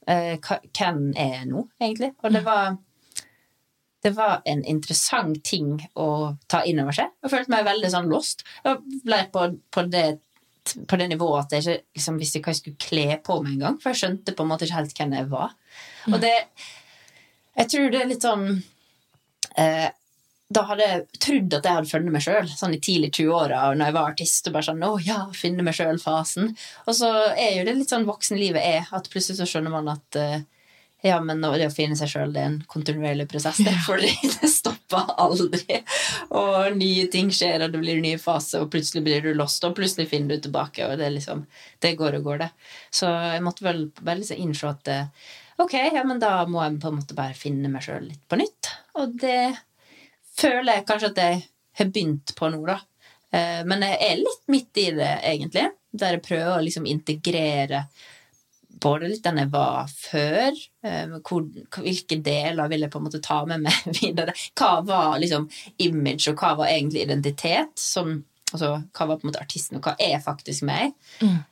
eh, hvem er jeg nå, egentlig. Og det var det var en interessant ting å ta inn over seg. Jeg følte meg veldig sånn lost. Jeg ble på, på, det, på det nivået at jeg ikke liksom, visste hva jeg skulle kle på meg engang. For jeg skjønte på en måte ikke helt hvem jeg var. Og det Jeg tror det er litt sånn eh, Da hadde jeg trodd at jeg hadde funnet meg sjøl, sånn i tidlig 20-åra, når jeg var artist. og bare sånn, å ja, finne meg sjøl-fasen. Og så er jo det litt sånn voksenlivet er, at plutselig så skjønner man at eh, ja, men det å finne seg sjøl, det er en kontinuerlig prosess. Det, *laughs* for det stopper aldri. Og nye ting skjer, og det blir nye faser, og plutselig blir du lost, og plutselig finner du tilbake, og det liksom Det går og går, det. Så jeg måtte vel bare liksom innse at, eh, ok, ja, men da må jeg på en måte bare finne meg sjøl litt på nytt. Og det føler jeg kanskje at jeg har begynt på nå, da. Eh, Men jeg er litt midt i det, egentlig. Der jeg prøver å liksom integrere både litt den jeg var før, eh, hvor, hvilke deler vil jeg på en måte ta med meg *laughs* videre. Hva var liksom image, og hva var egentlig identitet? Som, altså, hva var på en måte artisten, og hva er faktisk meg?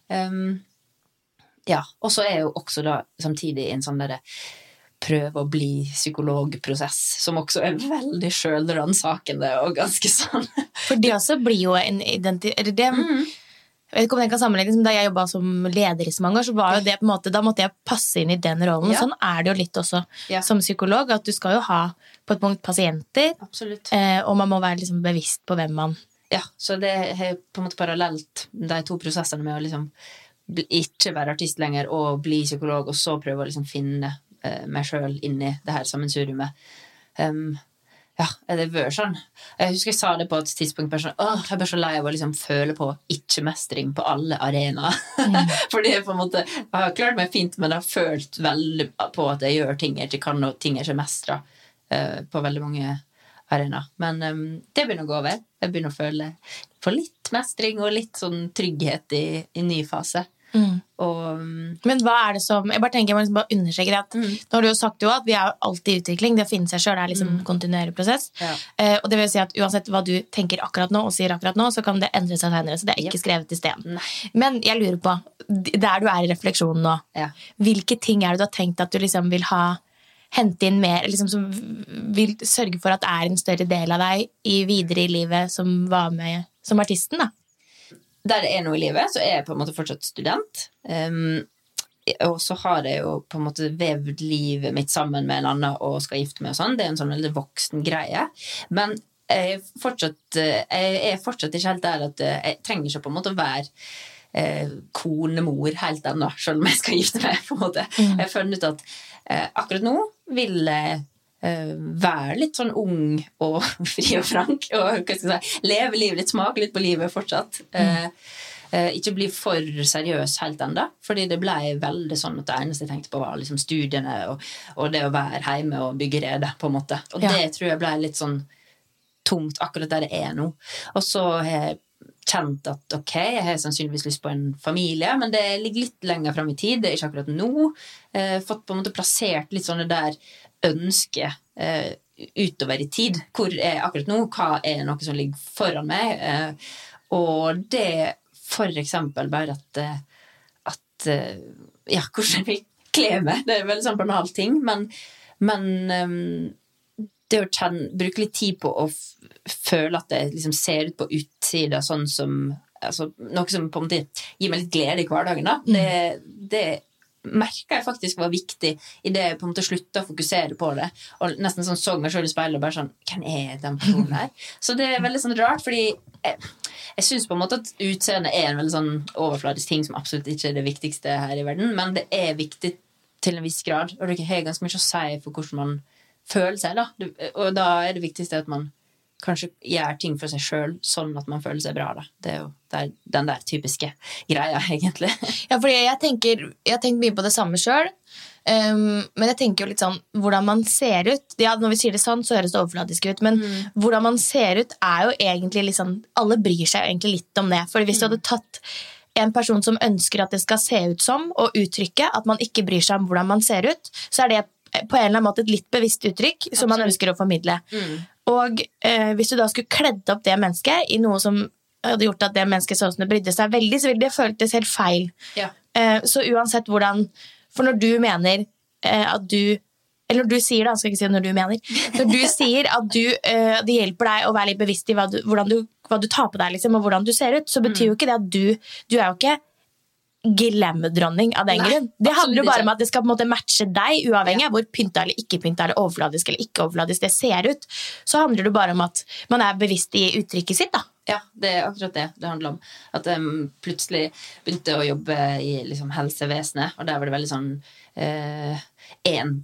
Um, ja, og så er jeg jo også da samtidig en sånn derre prøve å bli psykologprosess, som også er veldig sjølransakende og ganske sånn For det også blir jo en identitet eller det, Jeg vet ikke om den kan sammenlignes, men Da jeg jobba som leder i så mange år, så var jo det på en måte, da måtte jeg passe inn i den rollen. Ja. Sånn er det jo litt også Ja. som psykolog. At du skal jo ha på et punkt pasienter, eh, og man må være liksom bevisst på hvem man Ja, så det er på en måte parallelt de to prosessene med å liksom ikke være artist lenger og bli psykolog, og så prøve å liksom finne eh, meg sjøl inni det her sammensuriumet. Um, ja, det sånn. Jeg husker jeg sa det på et tidspunkt. Bare sånn, Åh, jeg bare så lei av å liksom føle på ikke-mestring på alle arenaer. *laughs* Fordi jeg på en måte jeg har klart meg fint, men jeg har følt veldig på at jeg gjør ting jeg ikke kan, og ting jeg ikke mestrer uh, på veldig mange arenaer. Men um, det begynner å gå over. Jeg begynner å føle for litt mestring og litt sånn trygghet i, i ny fase. Og um, Men hva er det som Jeg bare tenker, jeg må liksom bare understreke det at Mm. Nå har du jo sagt jo at vi er alltid i utvikling. Det å finne seg sjøl er liksom en kontinuerlig prosess. Ja. Eh, og det vil si at uansett hva du tenker akkurat nå, og sier akkurat nå, så kan det endre seg senere. Så det er ikke Yep. skrevet i sten. Men jeg lurer på, der du er i refleksjonen nå, Ja. hvilke ting er det du har tenkt at du liksom vil ha hente inn mer, liksom som vil sørge for at det er en større del av deg i videre i livet som var med som artisten, da? Der det er noe i livet, så er jeg på en måte fortsatt student. Um, og så har jeg jo på en måte vevd livet mitt sammen med en annen og skal gifte meg og sånn. Det er en sånn veldig voksen greie. Men jeg er fortsatt, jeg er fortsatt ikke helt der at jeg trenger ikke på en måte å være eh, konemor helt ennå, selv om jeg skal gifte meg. på en måte. Jeg har funnet ut at eh, akkurat nå vil jeg være litt sånn ung og *laughs* fri og frank. Og si, leve livet litt, smake litt på livet fortsatt. Eh, eh, ikke bli for seriøs helt ennå. Fordi det ble veldig sånn at det eneste jeg tenkte på, var liksom studiene og, og det å være hjemme og bygge rede. på en måte. Og Ja. det tror jeg ble litt sånn tungt akkurat der det er nå. Og så har jeg kjent at ok, jeg har sannsynligvis lyst på en familie, men det ligger litt lenger fram i tid. Det er ikke akkurat nå. Eh, fått på en måte plassert litt sånne der ønsker eh, utover i tid. Hvor er jeg akkurat nå? Hva er noe som ligger foran meg? Eh, og det for eksempel bare at, eh, at eh, Ja, *laughs* hvordan vi vil kle meg. Det er veldig sånn banal ting, men, men um, det å kjenne, bruke litt tid på å føle at det liksom ser ut på utsida sånn som altså, Noe som på en måte gir meg litt glede i hverdagen. Da. Det, det merka jeg faktisk var viktig idet jeg på en måte slutta å fokusere på det. Og nesten sånn så meg sjøl i speilet og bare sånn Hvem er den personen her? *laughs* Så det er veldig sånn rart, fordi jeg, jeg syns på en måte at utseendet er en veldig sånn overfladisk ting som absolutt ikke er det viktigste her i verden, men det er viktig til en viss grad, og det har ganske mye å si for hvordan man føler seg. Da. Og da er det viktigste at man kanskje gjør ting for seg sjøl, sånn at man føler seg bra. Da. Det er jo det er den der typiske greia, *laughs* egentlig. Ja, fordi jeg tenker Jeg tenker mye på det samme sjøl. men jeg tenker jo litt sånn hvordan man ser ut. Ja, Når vi sier det sånn, så høres det overfladisk ut, men hvordan man ser ut, er jo egentlig litt sånn Alle bryr seg jo egentlig litt om det. For hvis du hadde tatt en person som ønsker at det skal se ut som, og uttrykke at man ikke bryr seg om hvordan man ser ut, så er det på en eller annen måte et litt bevisst uttrykk som man ønsker å formidle. Og eh, hvis du da skulle kledd opp det mennesket i noe som hadde gjort at det mennesket så ut som det brydde seg veldig, så ville det føltes helt feil. Ja. Eh, Så uansett hvordan For når du mener eh, at du Eller når du sier det, jeg skal ikke si når du mener. Når du sier at du, eh, det hjelper deg å være litt bevisst i hva du, du, hva du tar på deg, liksom, og hvordan du ser ut, så betyr jo ikke det at du Du er jo ikke glam-dronning av den Nei, grunn. Det handler jo bare om at det skal på en måte matche deg, uavhengig av hvor pynta eller ikke pynta eller overfladisk eller ikke overfladisk det ser ut. Så handler det bare om at man er bevisst i uttrykket sitt. da. Ja, det er akkurat det det handler om. At jeg plutselig begynte å jobbe i liksom, helsevesenet, og der var det veldig sånn Én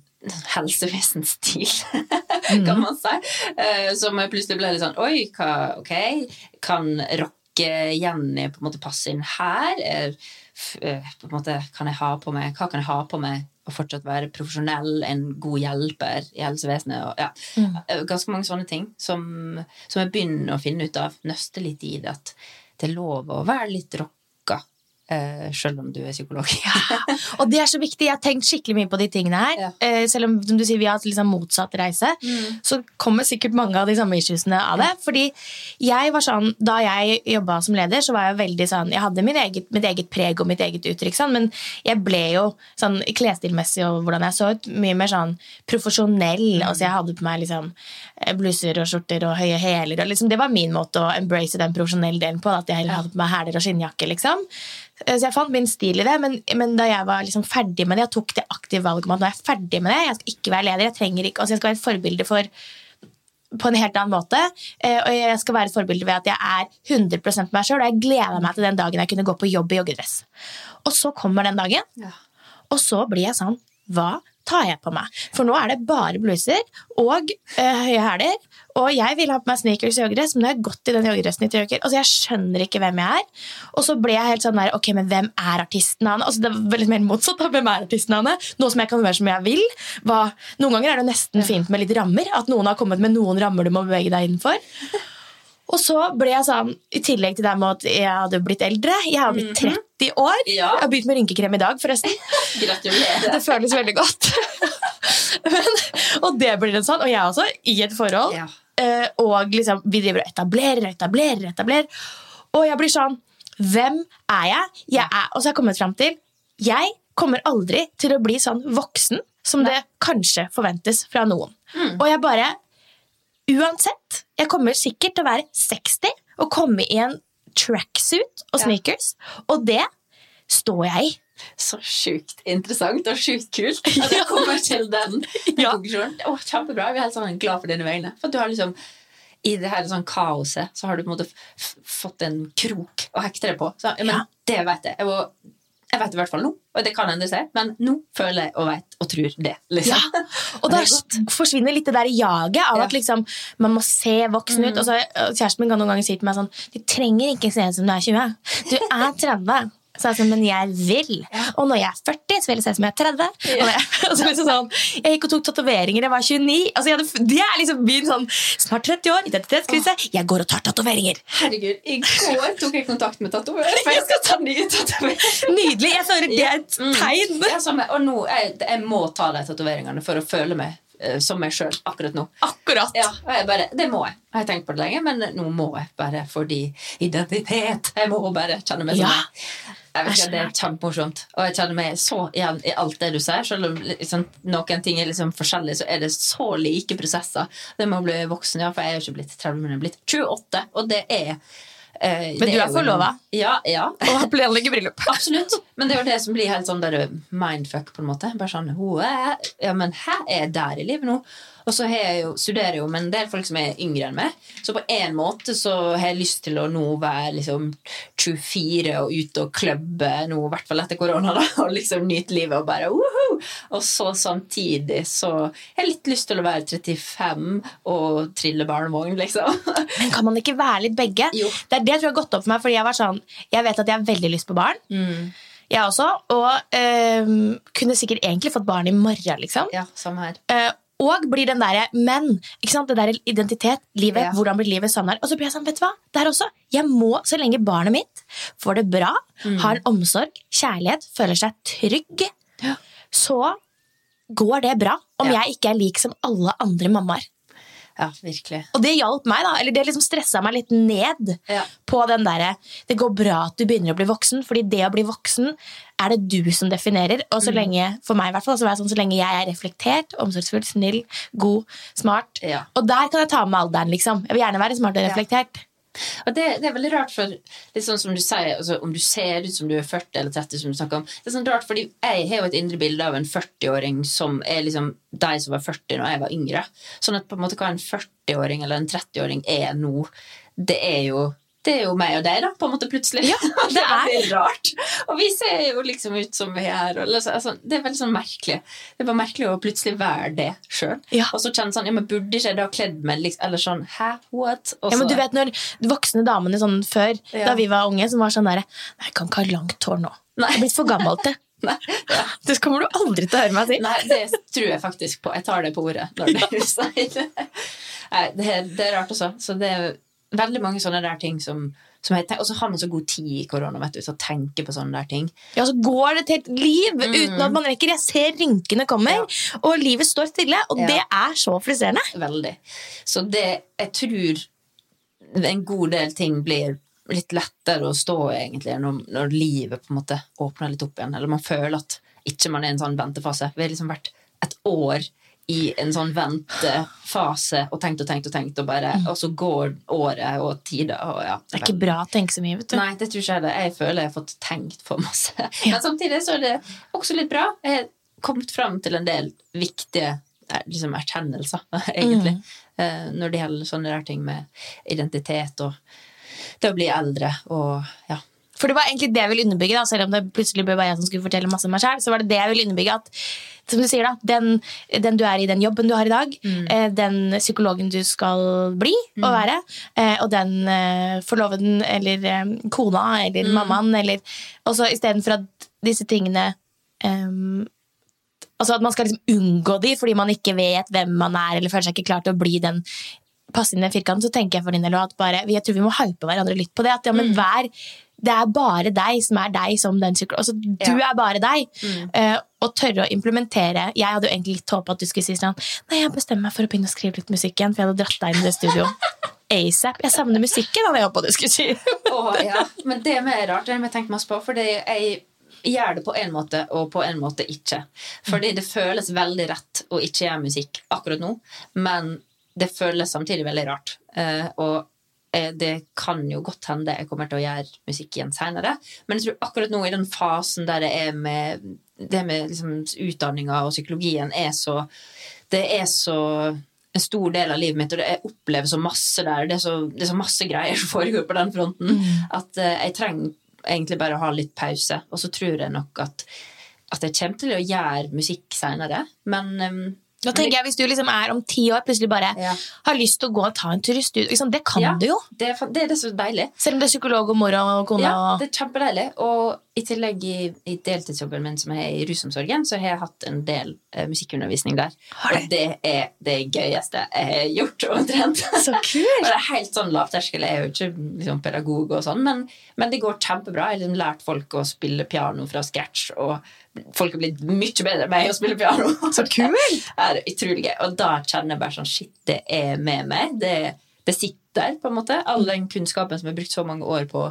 helsevesenstil, *laughs* kan man si. Eh, som plutselig ble litt sånn Oi, hva, ok, kan rocke Jenny på en måte passe inn her? Eh, f- eh, på en måte, kan jeg ha på meg, Hva kan jeg ha på meg og fortsatt være profesjonell, en god hjelper i helsevesenet? Og, ja. mm. Ganske mange sånne ting som, som jeg begynner å finne ut av. Nøste litt i det. At det er lov å være litt rocka, eh, selv om du er psykolog. *laughs* Og det er så viktig. Jeg har tenkt skikkelig mye på de tingene her. Ja. Uh, selv om du sier, vi har hatt liksom motsatt reise, så kommer sikkert mange av de samme issuesene av det. Fordi jeg var sånn, Da jeg jobba som leder, så var jeg veldig sånn Jeg hadde min eget, mitt eget preg og mitt eget uttrykk, sånn, men jeg ble jo sånn klesstilmessig og hvordan jeg så ut, mye mer sånn profesjonell. Altså Jeg hadde på meg liksom eh, bluser og skjorter og høye hæler. Liksom, det var min måte å embrace den profesjonelle delen på. At jeg hadde på meg hæler og skinnjakke. liksom. Eh, Så jeg fant min stil i det, men, men da jeg var liksom ferdig med det, jeg tok det aktive valget om at nå er jeg ferdig med det, jeg skal ikke være leder, jeg trenger ikke, altså jeg skal være et forbilde for på en helt annen måte. eh, Og jeg skal være et forbilde ved at jeg er 100% meg sjøl, og jeg gleder meg til den dagen jeg kunne gå på jobb i joggedress. Og så kommer den dagen, Ja. og så blir jeg sånn Hva tar jeg på meg? For nå er det bare bluser og eh, høye hæler. Og jeg vil ha på meg sneakers og joggedress, men nå har jeg gått i den joggedressen i tre uker. Altså, jeg skjønner ikke hvem jeg er. Og så ble jeg helt sånn der Ok, men hvem er artisten Anne? Altså, det var veldig mer motsatt. da, Hvem er artisten Anne? Nå som jeg kan være som jeg vil. Hva, noen ganger er det nesten fint med litt rammer. At noen har kommet med noen rammer du må bevege deg innenfor. Og så ble jeg sånn, i tillegg til det med at jeg hadde blitt eldre Jeg har blitt 30 år. Ja. Jeg har begynt med rynkekrem i dag, forresten. *laughs* Gratulerer. Det føles veldig godt. *laughs* Men, og det blir en sånn, og jeg også i et forhold. Ja. eh, Og liksom, vi driver og etablerer, etablerer, etablerer. Og jeg blir sånn Hvem er jeg? jeg er, og så har jeg kommet fram til Jeg kommer aldri til å bli sånn voksen som det kanskje forventes fra noen. Og jeg bare Uansett, jeg kommer sikkert til å være 60 og komme i en tracksuit og Ja. sneakers, og det står jeg i. Så sjukt interessant og sjukt kult at *laughs* du kommer til den, *laughs* Ja. konklusjonen. Oh, kjempebra. Vi er helt sånn glad for dine vegne. For du har liksom i det her sånn kaoset så har du på en måte fått en krok å hekte deg på. Så, ja, men Ja. det vet jeg. Jeg, må, jeg vet i hvert fall nå, og det kan endre seg, men nå føler jeg og vet og tror det. Liksom. Ja, og da *laughs* er forsvinner litt det der jaget av Ja. at liksom, man må se voksen ut. Og så, kjæresten min kan noen ganger si til meg sånn Du trenger ikke se ut som du er 20. Du er 30. Så jeg sånn, men jeg vil. Og når jeg er 40, så vil jeg se ut som jeg er 30. Og jeg, *laughs* og liksom sånn, jeg gikk og tok tatoveringer, jeg var 29. Altså, hadde, det er liksom min sånn Snart 30 år, identitetskrise. Jeg går og tar tatoveringer. Herregud, i går tok jeg kontakt med tatoverer, for jeg skal ta nye tatoveringer. Nydelig! Jeg føler det er et tegn. Ja, sånn, og nå, jeg, jeg må ta de tatoveringene for å føle meg som meg sjøl akkurat nå. Akkurat. Ja, og jeg bare, Det må jeg. Jeg har tenkt på det lenge, men nå må jeg bare fordi identitet. Jeg må bare kjenne meg som Ja. Jeg vet ikke, Det er kjempemorsomt. Og jeg kjenner meg så igjen i alt det du sier. Selv om liksom, noen ting er liksom forskjellig, så er det så like prosesser. Det med å bli voksen, ja, for jeg er jo ikke blitt 30, men jeg er blitt 28, og det er eh, Men du er forlova? Ja, ja. *laughs* Og planlegger bryllup. *laughs* Absolutt. Men det er jo det som blir helt sånn der mindfuck, på en måte. Bare sånn, «Ho, eh, Ja, men hæ, er jeg der i livet nå? Og så har jeg jo, studerer jeg jo med en del folk som er yngre enn meg. Så på en måte så har jeg lyst til å nå være liksom 24 og ute og klubbe nå, i hvert fall etter korona, da, *laughs* og liksom nyte livet og bare woho! Og så samtidig så har jeg litt lyst til å være 35 og trille barnevogn, liksom. *laughs* Men kan man ikke være litt begge? Jo. Det er det jeg tror har gått opp for meg, fordi jeg var sånn Jeg vet at jeg har veldig lyst på barn. Jeg også. Og øh, kunne sikkert egentlig fått barn i morgen, liksom. Ja, samme her. Eh, og blir den derre Men! ikke sant? Det der identitet, livet, Ja. hvordan blir livet her? Og så blir jeg sånn, vet du hva? Der også. Jeg må, så lenge barnet mitt får det bra, har omsorg, kjærlighet, føler seg trygg, så går det bra. Om Ja. jeg ikke er lik som alle andre mammaer. Ja, virkelig. Og det hjalp meg, da. Eller det liksom stressa meg litt ned Ja. på den derre Det går bra at du begynner å bli voksen, fordi det å bli voksen er det du som definerer. Og så lenge, for meg i hvert fall, så sånn så lenge jeg er reflektert, omsorgsfull, snill, god, smart Ja. Og der kan jeg ta med alderen, liksom. Jeg vil gjerne være smart og Ja. reflektert. Og det, det er veldig rart, for litt sånn som du sier, altså, om du ser ut som du er 40 eller 30, som du snakker om Det er sånn rart, fordi jeg har jo et indre bilde av en 40-åring som er liksom de som var 40 når jeg var yngre. Sånn at på en måte hva en 40-åring eller en 30-åring er nå, det er jo det er jo meg og deg, da, på en måte, plutselig. Ja, *laughs* det er veldig rart. Og vi ser jo liksom ut som vi er. Liksom, altså, det er veldig sånn merkelig. Det er bare merkelig å plutselig være det sjøl. Ja. Og så kjenne sånn Ja, men burde ikke jeg da kledd meg liksom, Eller sånn Hæ? What? Og Ja, men du vet når voksne damene sånn før, Ja. da vi var unge, som var sånn derre Nei, jeg kan ikke ha langt hår nå. Nei. Jeg er blitt for gammel til. *laughs* Nei, ja. Det kommer du aldri til å høre meg si. Nei, det tror jeg faktisk på. Jeg tar det på ordet når *laughs* det. Det er, det er rart også. Så det er veldig mange sånne der ting som, som jeg Og så har man så god tid i korona vet du, til å tenke på sånne der ting. Ja, så går det til et liv Mm. uten at man rekker. Jeg ser rynkene kommer, og livet står stille. Og Ja. det er så friserende. Veldig. Så det Jeg tror en god del ting blir litt lettere å stå i egentlig når, når livet på en måte åpner litt opp igjen. Eller man føler at ikke man er i en sånn ventefase. Vi har liksom vært et år i en sånn ventefase og tenkt og tenkt og tenkt, og, bare, og så går året og tida. Og ja, Det er ikke bra å tenke så mye, vet du. Nei, det tror ikke jeg det. Jeg føler jeg har fått tenkt for masse. *laughs* Men samtidig så er det også litt bra. Jeg har kommet fram til en del viktige eh, liksom, erkjennelser, *laughs* egentlig. mm. Når det gjelder sånne der ting med identitet og det å bli eldre og ja. For det var egentlig det jeg ville underbygge, da, selv om det plutselig ble bare jeg som skulle fortelle masse om meg selv, så var det det jeg ville underbygge at, som du sier da, den, den du er i, den jobben du har i dag, mm. den psykologen du skal bli og være, eh, og den eh, forloveden eller eh, kona eller mammaen, eller, og så i stedet for at disse tingene um, Altså at man skal liksom unngå de fordi man ikke vet hvem man er, eller føler seg ikke klar til å bli den passe inn i den firkanten, så tenker jeg for din del at bare, jeg tror vi må hype hverandre litt på det. At ja, men vær, det er bare deg som er deg som den psykologen. Altså, du Ja. er bare deg. Eh, og tørre å implementere Jeg hadde jo egentlig litt håpet at du skulle si sånn Nei, jeg bestemmer meg for å begynne å skrive litt musikk igjen, for jeg hadde dratt deg inn i det studioet. *laughs* ASAP. Jeg savner musikken, hadde jeg håpet du skulle si. oh, ja. Men det med er rart, det har jeg tenkt masse på. For jeg gjør det på en måte, og på en måte ikke. Fordi det føles veldig rett å ikke gjøre musikk akkurat nå, men det føles samtidig veldig rart. Uh, og det kan jo godt hende jeg kommer til å gjøre musikk igjen seinere, men jeg tror akkurat nå i den fasen der det er med det med liksom utdanninga og psykologien er så Det er så en stor del av livet mitt, og det, jeg opplever så masse der. Det er så, det er så masse greier som foregår på den fronten at eh, jeg trenger egentlig bare å ha litt pause. Og så tror jeg nok at, at jeg kommer til å gjøre musikk seinere, men um, Da tenker jeg Hvis du liksom er om ti år plutselig bare Ja. har lyst til å gå og ta en tur i studio liksom, Det kan ja, du jo. Det er, det er det så deilig. Selv om det er psykolog og mor og kone. Ja, det er kjempedeilig. Og i tillegg i, i deltidsjobben min som er i rusomsorgen, så har jeg hatt en del uh, musikkundervisning der. Du? Og det er det gøyeste jeg har gjort omtrent. Så *laughs* kult! Og det er helt sånn lavterskel. Jeg er jo ikke liksom, pedagog, og sånn, men, men det går kjempebra. Jeg har liksom lært folk å spille piano fra scratch, og folk har blitt mye bedre enn meg å spille piano. *laughs* Så kult! *laughs* Det er utrolig gøy. Og da kjenner jeg bare sånn Shit, det er med meg. Det, det sitter, på en måte. All den kunnskapen som jeg har brukt så mange år på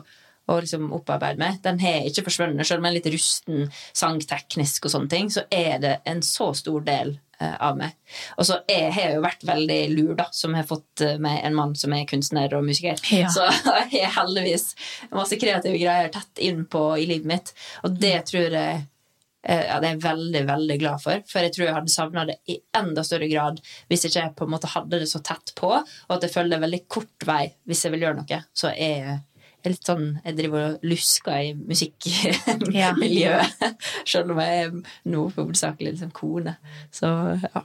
å liksom opparbeide meg, den har ikke forsvunnet. Selv om jeg er litt rusten sangteknisk og sånne ting, så er det en så stor del eh, av meg. Og så jeg har jeg jo vært veldig lur, da, som har fått med meg en mann som er kunstner og musiker. Ja. Så *laughs* jeg har heldigvis masse kreative greier tett innpå i livet mitt. Og det tror jeg eh, ja, det er jeg veldig veldig glad for. For jeg tror jeg hadde savna det i enda større grad hvis ikke jeg på en måte hadde det så tett på, og at jeg føler det er veldig kort vei hvis jeg vil gjøre noe. Så jeg er litt sånn, Jeg driver og lusker i musikkmiljøet, *laughs* selv om jeg er nå hovedsakelig liksom kone. Så ja.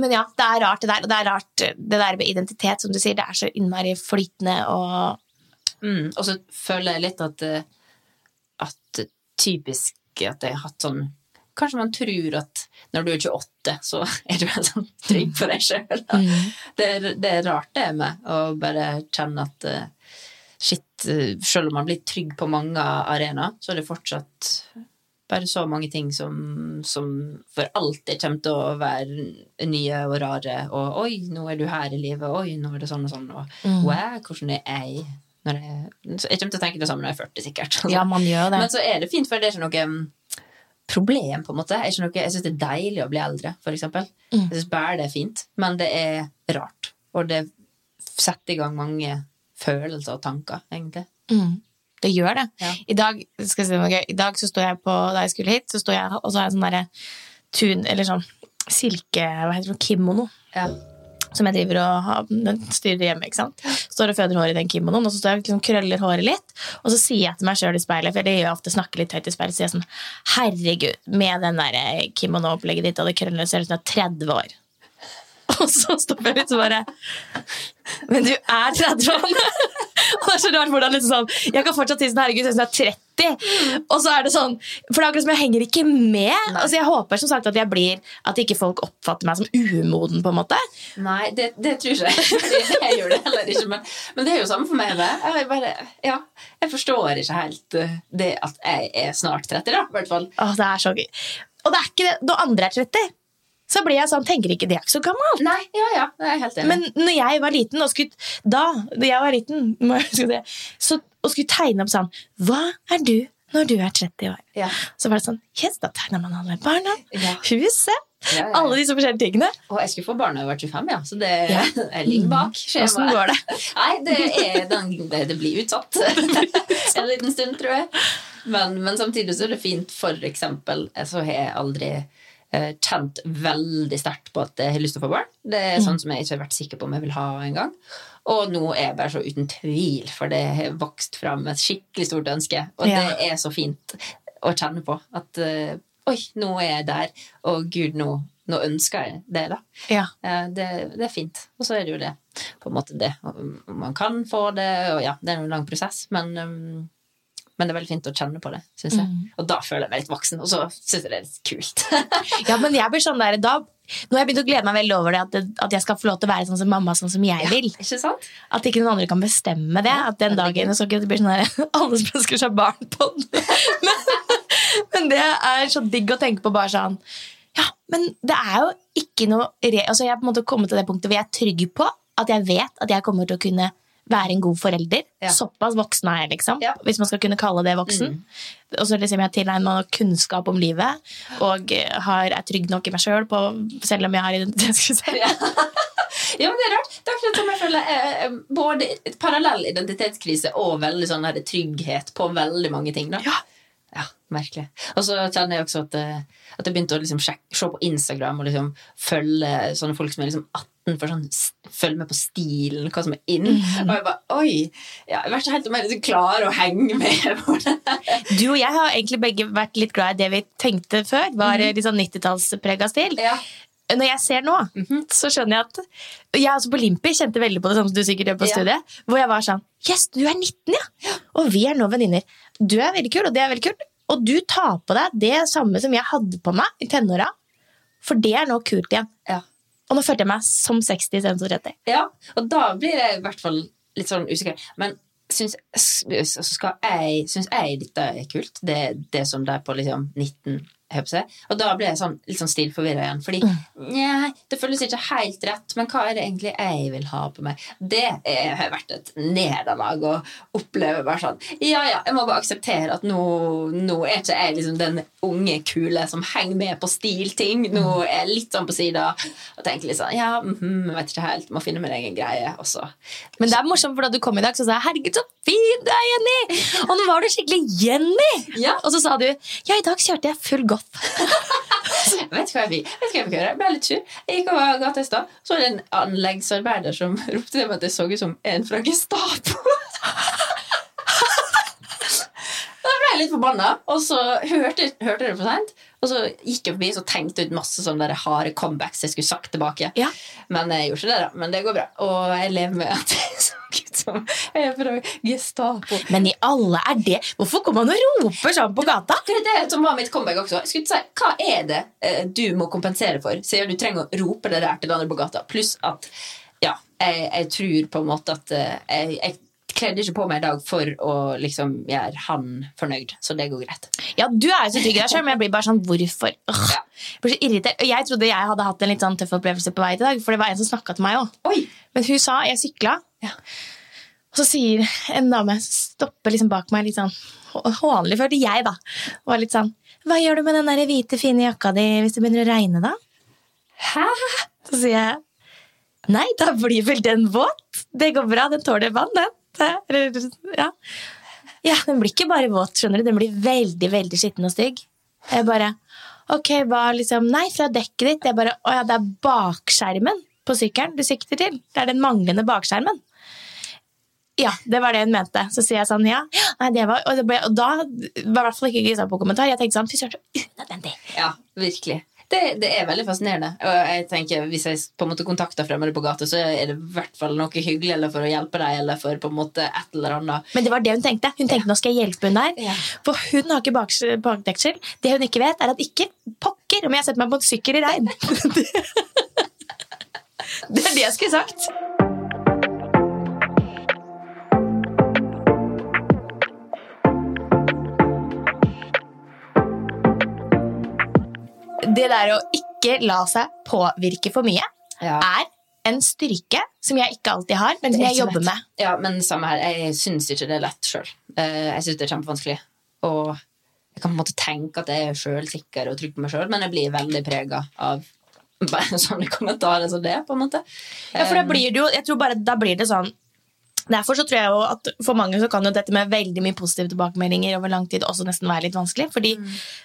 Men ja, det er rart det der. Og det er rart det der med identitet, som du sier. Det er så innmari flytende og Mm, og så føler jeg litt at eh, At typisk at jeg har hatt sånn Kanskje man tror at når du er 28, så *laughs* er du helt sånn trygg på deg sjøl. Det, er- det er rart, det med å bare kjenne at eh, shit, sjøl selv om man blir trygg på mange arenaer, så er det fortsatt bare så mange ting som, som for alltid kommer til å være nye og rare. Og 'oi, nå er du her i livet', 'oi, nå er det sånn og sånn', og Mm. 'wow, hvordan er jeg?' Når jeg, jeg kommer til å tenke det samme når jeg er 40, sikkert. *laughs* Ja, man gjør det. Men så er det fint, for det er ikke noe mm, problem, på en måte. Jeg, noe, jeg syns det er deilig å bli eldre, for eksempel. Mm. Jeg syns bare det er fint. Men det er rart. Og det setter i gang mange følelser og tanker, egentlig. Mm. Det gjør det. Ja. I dag si noe. I dag så står jeg på, da jeg skulle hit, så står jeg, og så har jeg sånn derre tun, eller sånn silke, hva heter det, kimono. Ja. Som jeg driver og styrer hjemme. ikke sant? Står og føder håret i den kimonoen, og så står jeg liksom krøller håret litt. Og så sier jeg til meg sjøl i speilet, for det gjør jeg ofte, snakker litt høyt i speilet, sier jeg sånn Herregud, med den der eh, kimono-opplegget ditt og det krøllene ser ut som du er 30 år. *laughs* Og så stopper jeg litt og bare Men du er 30 år! *laughs* Og det er så rart hvordan liksom sånn Jeg kan fortsatt si sånn, herregud, jeg er 30. Og så er det sånn For det er akkurat som jeg henger ikke med. Altså Jeg håper som sagt at jeg blir At ikke folk oppfatter meg som umoden, på en måte. Nei, det, det tror jeg. ikke. *laughs* Jeg gjør det heller ikke. Men, men det er jo samme for meg. Det. Jeg, bare, ja, jeg forstår ikke helt uh, det at jeg er snart 30, da, i hvert fall. Åh, det er så gøy. Og det er ikke det når andre er 30. Så blir jeg sånn, tenker ikke det er ikke så gammelt. Nei, ja, ja, det er helt enig. Men når jeg var liten og skutt, Da, da jeg var liten må jeg huske det, så, og skulle tegne opp sånn Hva er du når du er 30 år? Ja. Så var det sånn Yes, da tegner man alle barna, Ja. huset, Ja, alle disse forskjellige tingene. Og jeg skulle få barna da jeg var 25, ja. Så det *laughs* jeg ligger bak skjemaet. Hvordan går det? *laughs* Nei, det, er den, det, blir utsatt *laughs* en liten stund, tror jeg. Men, men samtidig så er det fint, for eksempel, så har jeg aldri kjent veldig sterkt på at jeg har lyst til å få barn. Det er sånn som jeg ikke har vært sikker på om jeg vil ha en gang. Og nå er jeg bare så uten tvil, for det har vokst fram et skikkelig stort ønske. Og Ja. det er så fint å kjenne på at eh, Oi, nå er jeg der, og gud, nå, nå ønsker jeg det, da. Ja. Eh, Det, det er fint. Og så er det jo det. På en måte det. Man kan få det, og ja, det er en lang prosess, men, um, men det er veldig fint å kjenne på det, syns jeg. Og da føler jeg meg litt voksen, og så syns jeg det er litt kult. *laughs* ja, men jeg blir sånn der da, Nå har jeg begynt å glede meg veldig over det, at, det, at jeg skal få lov til å være sånn som mamma, sånn som jeg vil. Ja, Ikke sant? At ikke noen andre kan bestemme det. At den dagen så ikke det blir sånn der, *laughs* alle som ønsker seg barn på den. *laughs* Men, men det er så digg å tenke på bare sånn Ja, men det er jo ikke noe altså Jeg har på en måte kommet til det punktet hvor jeg er trygg på at jeg vet at jeg kommer til å kunne være en god forelder. Ja. Såpass voksen er jeg, liksom. Ja. Mm. Hvis man skal kunne kalle det voksen. Og så liksom jeg tilegner meg kunnskap om livet, og har, er trygg nok i meg sjøl, selv om jeg har *laughs* identitetskrise. Ja. *laughs* ja, men det er rart. Det er akkurat som jeg føler eh, eh, både parallell identitetskrise og veldig sånn her trygghet på veldig mange ting. da. Ja. Merkelig. Og så kjenner jeg også at, eh, at jeg begynte å liksom sjekke, se på Instagram og liksom følge sånne folk som er liksom 18 for sånn følge med på stilen, hva som er in. Og jeg bare Oi! Ja, jeg vet ikke helt om jeg liksom klarer å henge med *laughs* på det. Du og jeg har egentlig begge vært litt glad i det vi tenkte før. Var mm. litt sånn 90-tallsprega stil. Ja. Når jeg ser nå, så skjønner jeg at Jeg også på Limpi kjente veldig på det samme som du sikkert gjør på Ja. studiet. Hvor jeg var sånn Yes, du er 19, ja! Og vi er nå venninner. Du er veldig kul, og det er veldig kult. Og du tar på deg det samme som jeg hadde på meg i tenåra. For det er nå kult igjen. Ja. Og nå følte jeg meg som 60 istedenfor 30. Ja, og da blir jeg i hvert fall litt sånn usikker. Men syns, jeg, syns jeg dette er kult? Det, det som det er på liksom 19 jeg håper jeg. Og da ble jeg sånn, litt sånn stilforvirra igjen. Fordi nei, det føles ikke helt rett, men hva er det egentlig jeg vil ha på meg? Det er, har vært et nederlag å oppleve bare sånn Ja, ja, jeg må bare akseptere at nå, nå er ikke jeg liksom den unge, kule som henger med på stilting. Nå er jeg litt sånn på sida og tenker litt sånn Ja, mm, vet ikke helt, må finne min egen greie. også. Men det er morsomt, for da du kom i dag, så sa jeg 'herregud, så fin du er, Jenny'! Og nå var du skikkelig Jenny! Ja. Og så sa du 'ja, i dag kjørte jeg full goth'. *laughs* Vet du hva jeg? Vet du hva jeg fikk høre? Jeg ble litt sur. Jeg gikk over gata i stad, så var det en anleggsarbeider som *laughs* ropte til meg at jeg så ut som en fra Gestapo. Da ble jeg litt forbanna, og så hørte, hørte jeg det for seint. Og så gikk jeg forbi og tenkte ut masse sånne der harde comebacks jeg skulle sagt tilbake. Ja. Men jeg gjorde ikke det, da. Men det går bra. Og jeg lever med at jeg så ut som jeg er fra Gestapo. Men i alle er det Hvorfor kommer man og roper sånn på gata? Det er det som var mitt comeback også. Jeg skulle si, Hva er det eh, du må kompensere for, siden du trenger å rope det der til andre på gata? Pluss at ja, jeg, jeg tror på en måte at eh, jeg, jeg kledde ikke på meg i dag for å liksom gjøre han fornøyd, så det går greit. Ja, du er jo så trygg i deg selv, men jeg blir bare sånn Hvorfor? Øh. Ja. Jeg blir så irritert. Og jeg trodde jeg hadde hatt en litt sånn tøff opplevelse på vei til dag, for det var en som snakka til meg òg. Men hun sa Jeg sykla, Ja. og så sier en dame Stopper liksom bak meg litt sånn hå- hånlig, følte jeg, da. Og var litt sånn Hva gjør du med den der hvite, fine jakka di hvis det begynner å regne, da? Hæ? Så sier jeg Nei, da blir vel den våt. Det går bra, den tåler vann, den. Det- Ja. ja, den blir ikke bare våt, skjønner du. Den blir veldig, veldig skitten og stygg. Jeg bare Ok, hva liksom Nei, fra dekket ditt. Jeg bare Å ja, det er bakskjermen. på sykkelen du sikter til. Det er den manglende bakskjermen. Ja, det var det hun mente. Så sier jeg sånn, ja. Nei, det var, og, det ble, og da var i hvert fall ikke Gisa på kommentar. Jeg tenkte sånn, fy søren, så unødvendig. Ja, virkelig. Det, det er veldig fascinerende. Og jeg tenker, Hvis jeg på en måte kontakter fremmede på gata, så er det i hvert fall noe hyggelig eller for å hjelpe deg eller for på en måte et eller annet. Men det var det hun tenkte. Hun tenkte nå skal jeg hjelpe hun der. Ja. For hun har ikke bak bakdeksel. Det hun ikke vet, er at ikke pokker om jeg setter meg på en sykkel i regn. *laughs* det er det jeg skulle sagt. Det der å ikke la seg påvirke for mye Ja. er en styrke som jeg ikke alltid har, men som jeg jobber lett. med. Ja, men samme her. Jeg syns ikke det er lett sjøl. Jeg syns det er kjempevanskelig. Og jeg kan på en måte tenke at jeg er sjølsikker og trygg på meg sjøl, men jeg blir veldig prega av *laughs* bare sånne kommentarer som det, på en måte. Ja, for da blir det jo, jeg tror bare da blir det sånn Derfor så tror jeg jo at for mange så kan jo dette med veldig mye positive tilbakemeldinger over lang tid også nesten være litt vanskelig. Fordi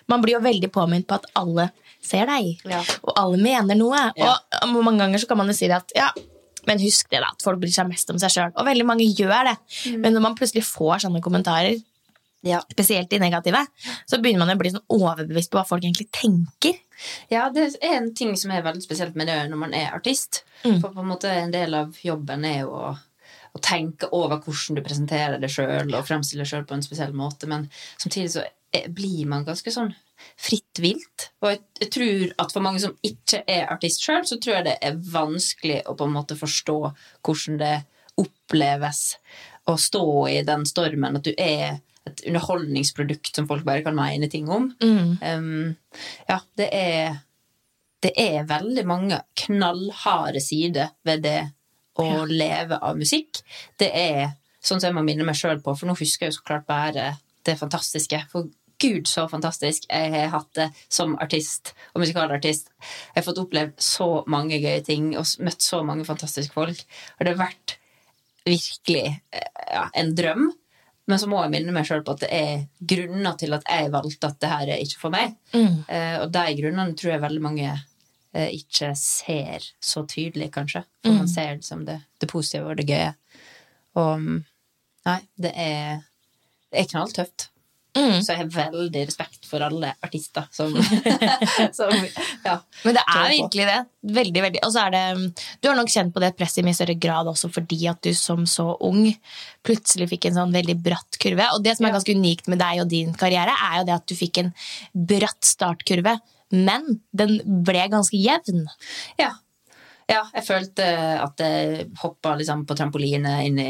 man blir jo veldig påminnet på at alle ser deg, Ja. og alle mener noe. Ja. Og mange ganger så kan man jo si det at ja, men husk det da, at folk bryr seg mest om seg sjøl. Og veldig mange gjør det. Men når man plutselig får sånne kommentarer, Ja. spesielt de negative, så begynner man å bli sånn overbevist på hva folk egentlig tenker. Ja, det er en ting som er veldig spesielt med det når man er artist. For på en måte en del av jobben er jo å, å tenke over hvordan du presenterer deg sjøl, og fremstiller deg sjøl på en spesiell måte, men samtidig så blir man ganske sånn fritt vilt. Og jeg, jeg tror at for mange som ikke er artist sjøl, så tror jeg det er vanskelig å på en måte forstå hvordan det oppleves å stå i den stormen, at du er et underholdningsprodukt som folk bare kan mene ting om. Um, ja, det er Det er veldig mange knallharde sider ved det å leve av musikk. Det er sånn som jeg må minne meg sjøl på, for nå husker jeg jo så klart bare det fantastiske. For gud, så fantastisk jeg har hatt det som artist og musikalartist. Jeg har fått opplevd så mange gøye ting og møtt så mange fantastiske folk. Og det har vært virkelig eh, ja, en drøm. Men så må jeg minne meg sjøl på at det er grunner til at jeg valgte at det her er ikke for meg. Mm. og de grunnene tror jeg veldig mange eh, ikke ser så tydelig, kanskje. For man ser liksom det, det positive og det gøye. Og mm, nei, det er, det er knalltøft. Så jeg har veldig respekt for alle artister som, *laughs* som ja, Men det er virkelig det. Veldig, veldig. Og så er det, du har nok kjent på det presset i mye større grad også fordi at du som så ung plutselig fikk en sånn veldig bratt kurve. Og det som er ganske unikt med deg og din karriere, er jo det at du fikk en bratt startkurve, men den ble ganske jevn. Ja. ja, jeg følte at jeg hoppa liksom på trampoline inn i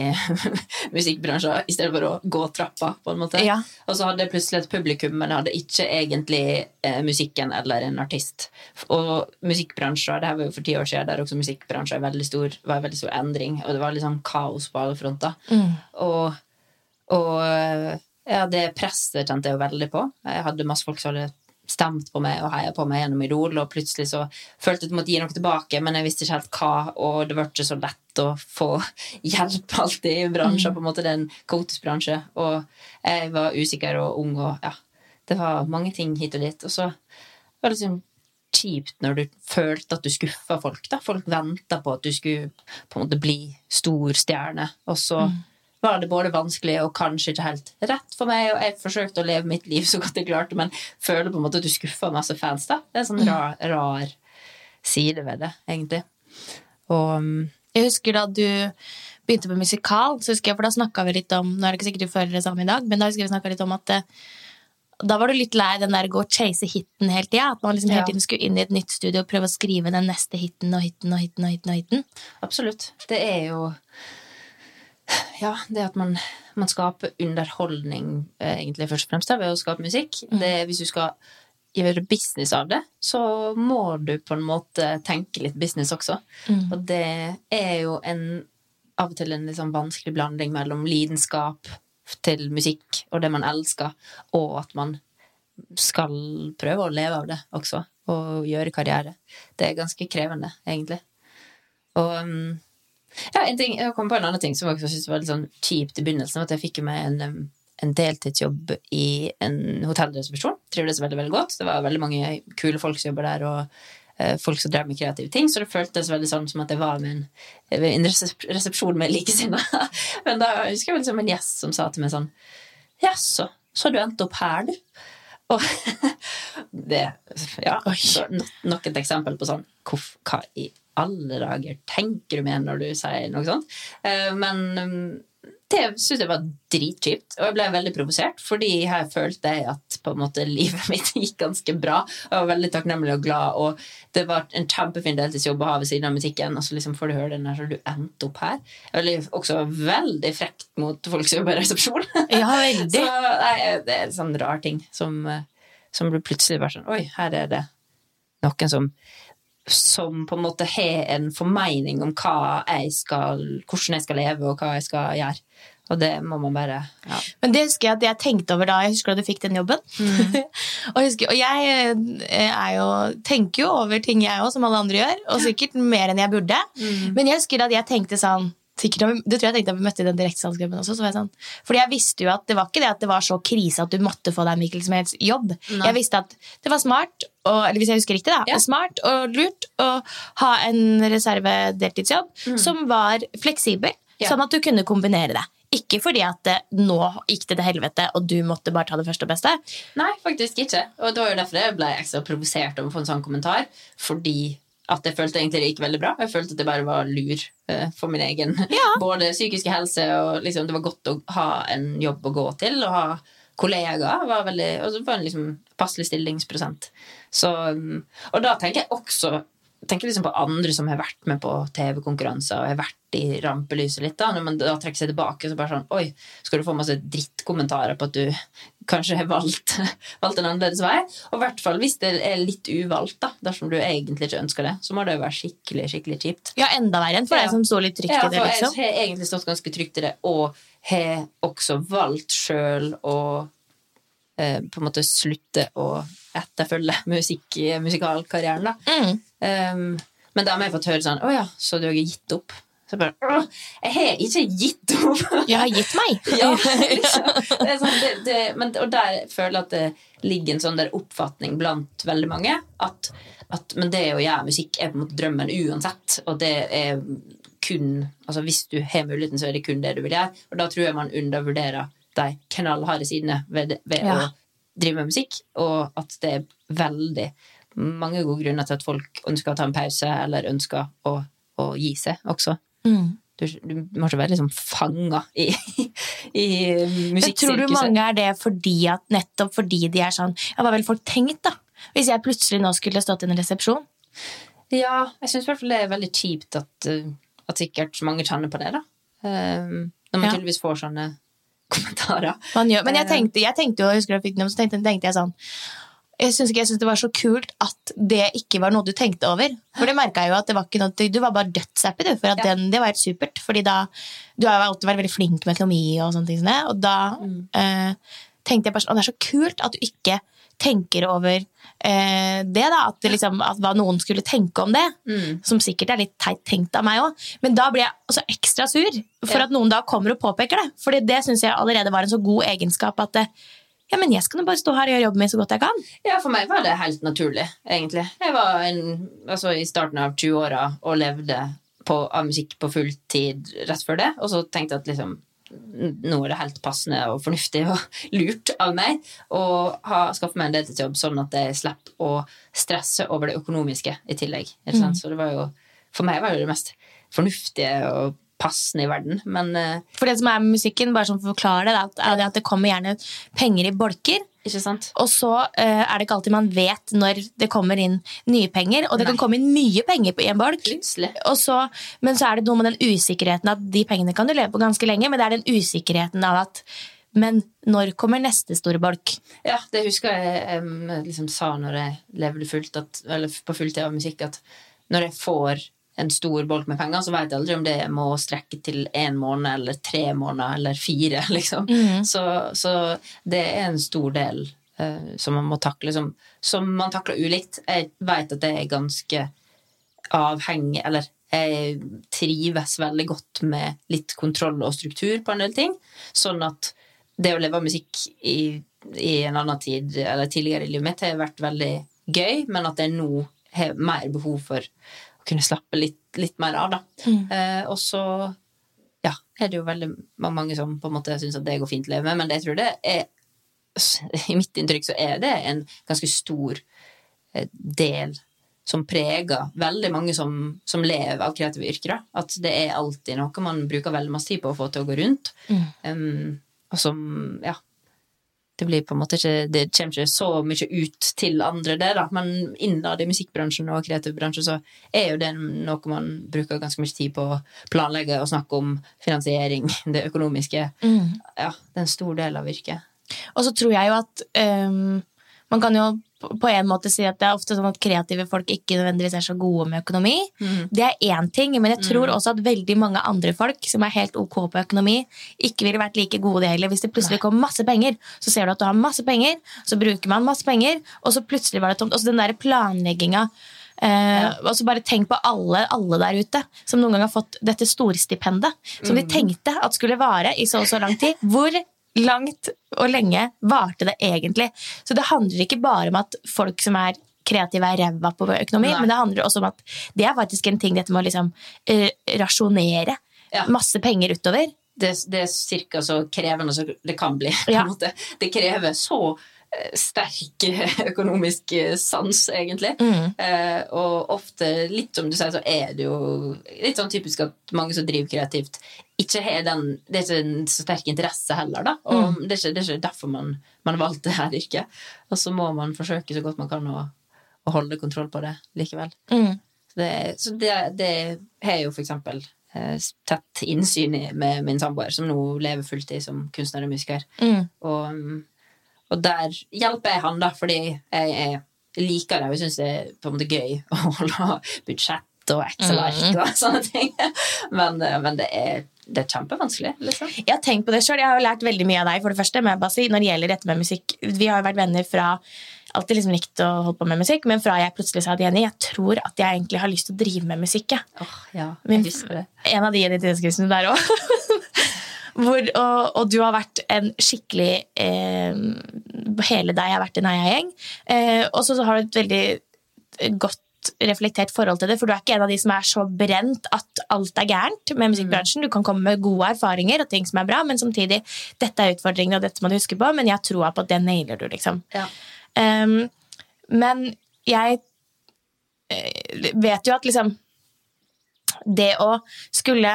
*laughs* musikkbransjen i stedet for å gå trappa. på en måte. Ja. Og så hadde jeg plutselig et publikum, men jeg hadde ikke egentlig eh, musikken eller en artist. Og musikkbransjen, det her var jo for ti år siden, der også musikkbransjen veldig stor, var en veldig stor endring, og det var sånn kaos på alle fronter. Og, og ja, det presset kjente jeg jo veldig på. Jeg hadde masse folk som hadde stemt på meg og heia på meg gjennom Idol, og plutselig så følte jeg at jeg måtte gi noe tilbake, men jeg visste ikke helt hva, og det var ikke så lett å få *laughs* hjelp alltid i bransjen, på en måte det er en kaotisk bransje, og jeg var usikker og ung, og ja, det var mange ting hit og dit, og så var det liksom kjipt når du følte at du skuffa folk. da. Folk venta på at du skulle på en måte bli stor stjerne, og så var det både vanskelig og kanskje ikke helt rett for meg, og jeg forsøkte å leve mitt liv så godt jeg klarte, men føler på en måte at du skuffa masse fans. da. Det er en sånn rar, rar side ved det, egentlig. Og mm, Jeg husker da du begynte på musikal, så husker jeg, for da snakket vi litt om Nå er det ikke sikkert du føler det samme i dag, men da husker jeg vi litt om at eh, da var du litt lei den der gå og chase hiten hele tida. At man liksom hele tiden skulle inn i et nytt studio og prøve å skrive den neste hiten og hiten og hiten. og hiten og hiten. Absolutt. Det er jo Ja, det at man, man skaper underholdning, eh, egentlig, først og fremst, ved å skape musikk. Det, hvis du skal gjøre business av det, så må du på en måte tenke litt business også. Og det er jo en av og til en sånn vanskelig blanding mellom lidenskap til musikk og det man elsker, og at man skal prøve å leve av det også, og gjøre karriere. Det er ganske krevende, egentlig. Og um, ja, en ting, jeg kom på en annen ting som jeg synes syntes var litt sånn kjipt i begynnelsen. At jeg fikk jo meg en, en deltidsjobb i en hotellresepsjon. Trivdes veldig veldig godt. Det var veldig mange kule folk som jobber der. Og eh, folk som drev med kreative ting, så det føltes veldig sånn som at jeg var med en, en resepsjon med likesinnede. *laughs* Men da husker jeg liksom en gjest som sa til meg sånn Jaså, så har du endt opp her, du? Og *laughs* det Ja, nok et eksempel på sånn Hva i alle dager tenker du med når du sier noe sånt? Eh, Men um, det syntes jeg var dritkjipt, og jeg ble veldig provosert, fordi her følte jeg at på en måte livet *laughs* mitt gikk ganske bra. Jeg var veldig takknemlig og glad, og det var en kjempefin deltidsjobb å ha ved siden av musikken. Og så liksom får du høre den der, så du endte opp her. Veldig, også veldig frekt mot folk som jobber i resepsjon. *laughs* Ja, veldig. Så nei, det er en sånn rar ting som, eh, som plutselig bare sånn Oi, her er det noen som som på en måte har en formening om jeg skal, hvordan jeg skal leve og hva jeg skal gjøre. Og det må man bare ja. Men det husker jeg at jeg tenkte over da jeg husker da du fikk den jobben. *laughs* og, jeg husker, og jeg eh, er jo, tenker jo over ting jeg òg, som alle andre gjør. Og sikkert mer enn jeg burde. Men jeg husker at jeg tenkte sånn sikkert, Det tror jeg tenkte at vi møtte i den direktesalgsklubben også. Så var jeg sånn, fordi jeg visste jo at det var ikke det at det var så krise at du måtte få deg Mikkel som helst jobb. Jeg visste at det var smart, og, eller hvis jeg husker riktig, da, Ja. smart og lurt å ha en reservedeltidsjobb mm. som var fleksibel, Ja. sånn at du kunne kombinere det. Ikke fordi at det, nå gikk det til helvete, og du måtte bare ta det første og beste. Nei, faktisk ikke. Og det var jo derfor jeg ble ekstra provosert over å få en sånn kommentar. Fordi at jeg følte egentlig det gikk veldig bra. Jeg følte at det bare var lur eh, for min egen *laughs* både psykiske helse og liksom, det var godt å ha en jobb å gå til og ha kollegaer. Var veldig, og det var en liksom passelig stillingsprosent. Så, um, og da tenker jeg også tenker liksom på andre som har vært med på TV-konkurranser og har vært i rampelyset litt. da, Når man da trekker seg tilbake, så bare sånn Oi, skal du få masse drittkommentarer på at du kanskje har valgt, *laughs* valgt en annerledes vei? Og i hvert fall hvis det er litt uvalgt, da, dersom du egentlig ikke ønsker det, så må det jo være skikkelig skikkelig kjipt. Ja, enda verre enn for Ja. deg som står litt trygt Ja, i det. liksom. jeg har egentlig stått ganske trygt i det, og har også valgt sjøl å eh, på en måte slutte å etterfølge musikk, musikalkarrieren, da. Mm. Um, men da har jeg fått høre sånn Å ja, så du har gitt opp? Så jeg bare Jeg har ikke gitt opp! Jeg har gitt meg. *laughs* ja, liksom. det er sånn, det, det, men, og der føler jeg at det ligger en sånn der oppfatning blant veldig mange at, at Men det å gjøre musikk er på en måte drømmen uansett, og det er kun altså Hvis du har muligheten, så er det kun det du vil gjøre. Og da tror jeg man undervurderer de knallharde sidene ved, det- ved Ja. å drive med musikk, og at det er veldig mange gode grunner til at folk ønsker å ta en pause, eller ønsker å, å gi seg også. Mm. Du, du må ikke være liksom fanga i, *laughs* i musikksirkuset. tror du mange er det fordi at, nettopp fordi de er sånn Ja, hva ville folk tenkt, da? Hvis jeg plutselig nå skulle stått i en resepsjon? Ja, jeg syns i hvert fall det er veldig kjipt at, uh, at sikkert mange kjenner på det, da. Um, når man Ja. tydeligvis får sånne *laughs* kommentarer. Men jeg Eh. tenkte, jeg tenkte jo, jeg husker jeg fikk den, så tenkte, tenkte jeg sånn jeg syns ikke jeg synes det var så kult at det ikke var noe du tenkte over. For det merka jeg jo at det var ikke noe Du var bare dødshappy, du. For den, det var helt supert. Fordi da Du har jo alltid vært veldig flink med økonomi og sånne ting. Og da Mm. eh, tenkte jeg bare sånn «Å, Det er så kult at du ikke tenker over eh, det, da. At, det liksom, at hva noen skulle tenke om det. Mm. Som sikkert er litt teit tenkt av meg òg. Men da blir jeg også ekstra sur for Ja. at noen da kommer og påpeker det. For det syns jeg allerede var en så god egenskap at det, ja, men jeg skal nå bare stå her og gjøre jobben min så godt jeg kan. Ja, for meg var det helt naturlig, egentlig. Jeg var en, altså, i starten av 20-åra og levde på, av musikk på full tid rett før det, og så tenkte jeg at liksom nå er det helt passende og fornuftig og *laughs* lurt av meg å ha, skaffe meg en deltidsjobb, sånn at jeg slipper å stresse over det økonomiske i tillegg. Sant? Så det var jo, for meg var det det mest fornuftige og passende i verden. Men uh, For det som er med musikken, bare sånn for å forklare det, er det at det kommer gjerne penger i bolker. ikke sant? Og så uh, er det ikke alltid man vet når det kommer inn nye penger. Og det kan komme inn mye penger på- en bolk. Så, men så er det noe med den usikkerheten at de pengene kan du leve på ganske lenge, men det er den usikkerheten av at Men når kommer neste store bolk? Ja, det husker jeg em, liksom sa når jeg levde fullt at, eller på fulltid av musikk, at når jeg får en stor bolk med penger, så vet jeg aldri om det må strekke til én måned eller tre måneder eller fire, *laughs* liksom. Så, så det er en stor del uh, som man må takle, som, som man takler ulikt. Jeg vet at det er ganske avhengig, eller jeg trives veldig godt med litt kontroll og struktur på en del ting, sånn at det å leve av musikk i, i en annen tid, eller tidligere i livet mitt, har vært veldig gøy, men at jeg nå har mer behov for kunne slappe litt, litt mer av, da. Eh, og så ja, er det jo veldig mange som på en måte syns at det går fint å leve med, men det jeg tror det er *laughs* I mitt inntrykk så er det en ganske stor eh, del som preger veldig mange som, som lever av kreative yrker. da. At det er alltid noe man bruker veldig masse tid på å få til å gå rundt. Um, og som, ja det blir på en måte ikke Det kommer ikke så mye ut til andre, det, da. Men innad i musikkbransjen og kreativ bransje så er jo det noe man bruker ganske mye tid på å planlegge og snakke om finansiering, *laughs* det økonomiske. Ja, det er en stor del av yrket. Og så tror jeg jo at um, man kan jo på- en måte si at det er ofte sånn at kreative folk ikke nødvendigvis er så gode med økonomi. Det er én ting, men jeg tror også at veldig mange andre folk som er helt ok på økonomi, ikke ville vært like gode det heller. Hvis det plutselig kom masse penger, så ser du at du har masse penger, så bruker man masse penger, og så plutselig var det tomt. Og så den der planlegginga Eh, og så bare tenk på alle, alle der ute som noen gang har fått dette storstipendet. Som de tenkte at skulle vare i så og så lang tid. Hvor langt og lenge varte det egentlig? Så det handler ikke bare om at folk som er kreative er ræva på økonomi, Nei. men det handler også om at det er faktisk en ting dette med å liksom uh, rasjonere Ja. masse penger utover. det, det er cirka så krevende som det kan bli. Ja. Det krever så sterk eh, økonomisk eh, sans, egentlig. Mm. Eh, og ofte, litt som du sier, så er det jo litt sånn typisk at mange som driver kreativt, ikke har den Det er ikke en så sterk interesse heller, da. Og Mm. det, er ikke, det er ikke derfor man, man valgte dette yrket. Og så må man forsøke så godt man kan å, å holde kontroll på det likevel. Mm. Så det, så det, det har jo for eksempel eh, tett innsyn i med min samboer, som nå lever fulltid som kunstner og musiker. Mm. Og, mm, og der hjelper jeg han, da, fordi jeg, jeg liker det, og syns det er på en måte gøy *laughs* å holde budsjett og Excel-ark og sånne ting. Men, eh, men det, er, det er kjempevanskelig, liksom. Jeg har tenkt på det selv. Jeg har jo lært veldig mye av deg for det første, må jeg bare si, når det gjelder dette med musikk. Vi har jo vært venner fra alltid liksom likt å holde på med musikk, men fra jeg plutselig sa det Jenny jeg tror at jeg egentlig har lyst til å drive med musikk. Ja. Oh, ja, Min- jeg husker det. En av de identitetskrisene der òg. *laughs* Hvor, og, og du har vært en skikkelig eh, Hele deg har vært en heiagjeng. Eh, og så har du et veldig godt reflektert forhold til det, for du er ikke en av de som er så brent at alt er gærent med musikkbransjen. Du kan komme med gode erfaringer og ting som er bra, men samtidig dette er utfordringene, og dette må du huske på, men jeg har troa på at det nailer du, liksom. Ja. Um, men jeg eh, vet jo at liksom Det å skulle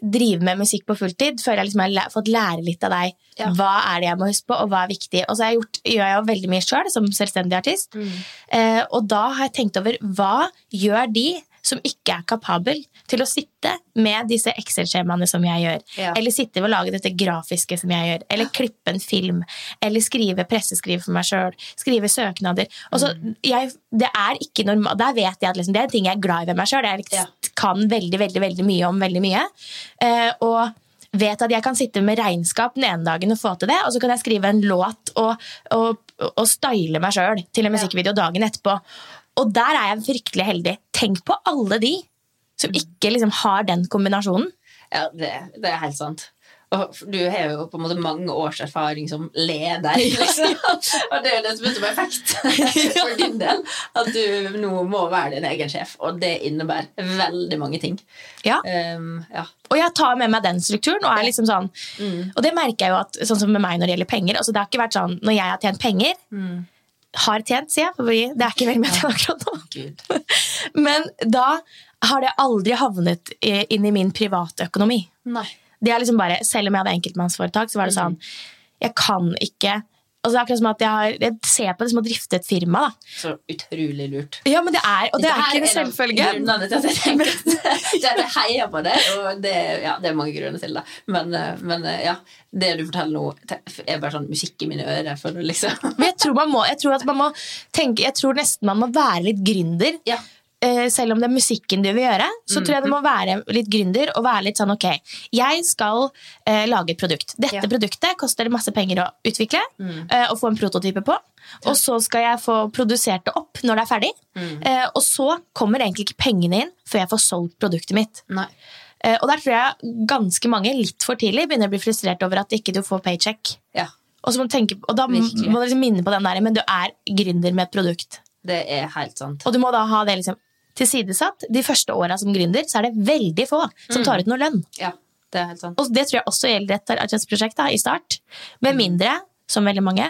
drive med musikk på fulltid, føler jeg liksom jeg har fått lære litt av deg. Ja. Hva er det jeg må huske på, og hva er viktig? Og så har jeg gjort, gjør jeg jo veldig mye sjøl som selvstendig artist. Eh, og da har jeg tenkt over hva gjør de som ikke er kapabel til å sitte med disse Excel-skjemaene som jeg gjør, Ja. eller sitte og lage dette grafiske som jeg gjør, eller klippe en film, eller skrive presseskriv for meg sjøl, skrive søknader. Også, jeg, det er ikke normalt, Der vet jeg at liksom, det er en ting jeg er glad i ved meg sjøl. Jeg Ja. kan veldig, veldig, veldig mye om veldig mye. Uh, og vet at jeg kan sitte med regnskap den ene dagen og få til det, og så kan jeg skrive en låt og, og, og style meg sjøl til en musikkvideo dagen etterpå. Og der er jeg fryktelig heldig. Tenk på alle de som ikke liksom har den kombinasjonen. Ja, det, det er helt sant. Og du har jo på en måte mange års erfaring som leder, *laughs* liksom. Og det er jo det som er så perfekt for din del. At du nå må være din egen sjef, og det innebærer veldig mange ting. Ja. Um, ja. Og jeg tar med meg den strukturen. Og er liksom sånn Og det merker jeg jo at sånn som med meg når det gjelder penger. Altså det har ikke vært sånn når jeg har tjent penger Har tjent, sier jeg. For det er ikke veldig mye akkurat nå. *laughs* Men da har det aldri havnet inn i min privatøkonomi. Nei. Det er liksom bare, Selv om jeg hadde enkeltmannsforetak, så var det sånn Jeg kan ikke altså det er akkurat som at jeg, har, jeg ser på det som å drifte et firma. da. Så utrolig lurt. Ja, men det er, Og det er Dette ikke en selvfølge. av grunnene til at jeg tenker at *laughs* jeg heier på det. Og det, ja, det er mange grunner til det. Men, eh, men eh, ja, det du forteller nå, er bare sånn musikk i mine ører. For liksom Men jeg tror, man må, jeg tror at man må tenke Jeg tror nesten man må være litt gründer. Ja. Eh, selv om det er musikken du vil gjøre, så tror jeg det du må være litt gründer og være litt sånn ok, jeg skal eh, lage et produkt. Dette Ja. Produktet koster det masse penger å utvikle eh, og få en prototype på. Og så skal jeg få produsert det opp når det er ferdig. Mm. Eh, og så kommer egentlig ikke pengene inn før jeg får solgt produktet mitt. Nei. Eh, og der tror jeg ganske mange litt for tidlig begynner å bli frustrert over at ikke du får paycheck. Ja. Og, så må tenke, og da Virkelig. må du liksom minne på den der, men du er gründer med et produkt. Det er helt sant. Og du må da ha det liksom tilsidesatt. De første åra som gründer så er det veldig få som tar ut noe lønn. Ja, det er helt sant. Og det tror jeg også gjelder et artistprosjekt da, i start. Med mindre, som veldig mange,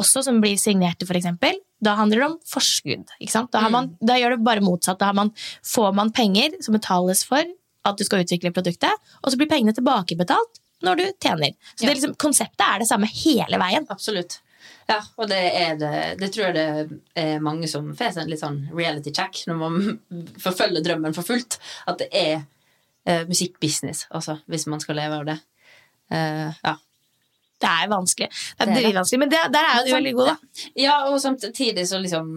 også som blir signerte, eksempel. Da handler det om forskudd. Da, har man, da gjør det bare motsatt. Da har man, får man penger som betales for at du skal utvikle produktet, og så blir pengene tilbakebetalt når du tjener. Så det er liksom, konseptet er det samme hele veien. Absolutt. Ja, og det er det Det tror jeg det er mange som får en litt sånn reality check når man *laughs* forfølger drømmen for fullt. At det er uh, musikkbusiness, altså, hvis man skal leve av det. Uh, ja. Det er vanskelig. Det er, Det er dritvanskelig, men det, der er jo du veldig god, da. ja, og samtidig så liksom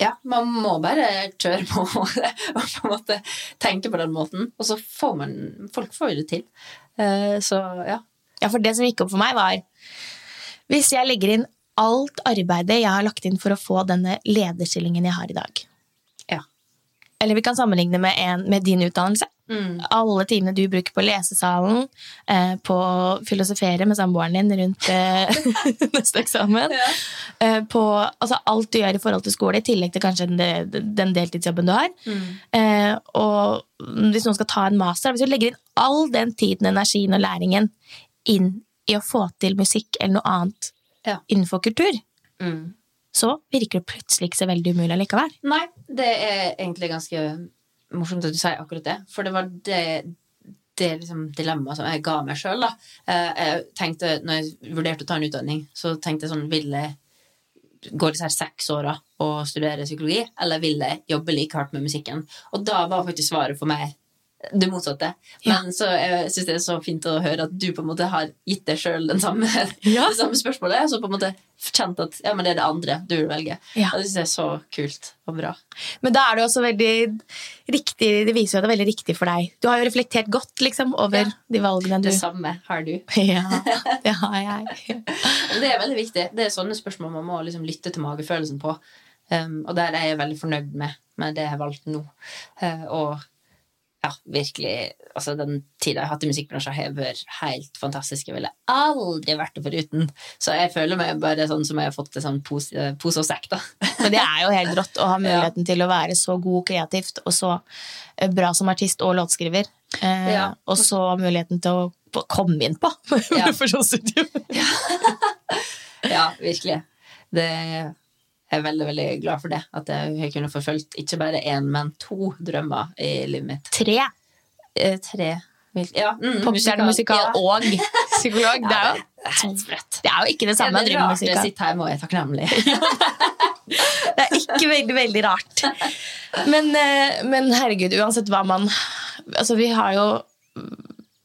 Ja, man må bare kjøre på *laughs* og på en måte tenke på den måten. Og så får man Folk får jo det til. Uh, så ja. Ja, for det som gikk opp for meg var Hvis jeg legger inn alt arbeidet jeg har lagt inn for å få denne lederstillingen jeg har i dag Ja. Eller vi kan sammenligne med, en, med din utdannelse. Alle timene du bruker på lesesalen, eh, på å filosofere med samboeren din rundt eh, *laughs* neste eksamen. Eh, på altså alt du gjør i forhold til skole, i tillegg til kanskje den, den deltidsjobben du har. Eh, og hvis noen skal ta en master, hvis du legger inn all den tiden, energien og læringen inn i å få til musikk eller noe annet Ja. innenfor kultur, Mm. så virker det plutselig ikke så veldig umulig allikevel. Nei, det er egentlig ganske morsomt at du sier akkurat det. For det var det, det liksom dilemmaet som jeg ga meg sjøl. Jeg tenkte, når jeg vurderte å ta en utdanning, så tenkte jeg sånn Vil jeg gå disse her seks åra og studere psykologi, eller vil jeg jobbe like hardt med musikken? Og da var faktisk svaret for meg det motsatte. Men så jeg synes det er så fint å høre at du på en måte har gitt deg sjøl *laughs* det samme spørsmålet, så på en måte kjent at ja, men det er det andre du vil velge. Ja. Og det syns jeg er så kult og bra. Men da er det også veldig riktig, det viser jo at det er veldig riktig for deg. Du har jo reflektert godt liksom, over Ja. de valgene du Det samme har du. *laughs* Ja, det har jeg. *laughs* Det er veldig viktig. Det er sånne spørsmål man må liksom lytte til magefølelsen på. Um, og der er jeg veldig fornøyd med, med det jeg har valgt nå. Uh, og ja, virkelig altså Den tida jeg har hatt i musikkbransjen, har vært helt fantastisk. Jeg ville aldri vært det foruten. Så jeg føler meg bare sånn som jeg har fått en sånn pose, pose og sekk. da. *laughs* Men det er jo helt rått å ha muligheten til å være så god kreativt og så eh, bra som artist og låtskriver. Eh, Ja. Og så muligheten til å komme inn på *laughs* Ja. profesjonsstudio. *laughs* Ja, virkelig. Det er veldig veldig glad for det. At jeg har kunnet forfølgt ikke bare én, men to drømmer i livet mitt. Tre. Eh, tre Ja, mm, Popstjerne, musikal Ja. og *laughs* psykolog. Det er jo, Det er det er jo ikke det samme det er rart å sitte her og er takknemlig. *laughs* Det er ikke veldig, veldig rart. Men, eh, men herregud, uansett hva man Altså, vi har jo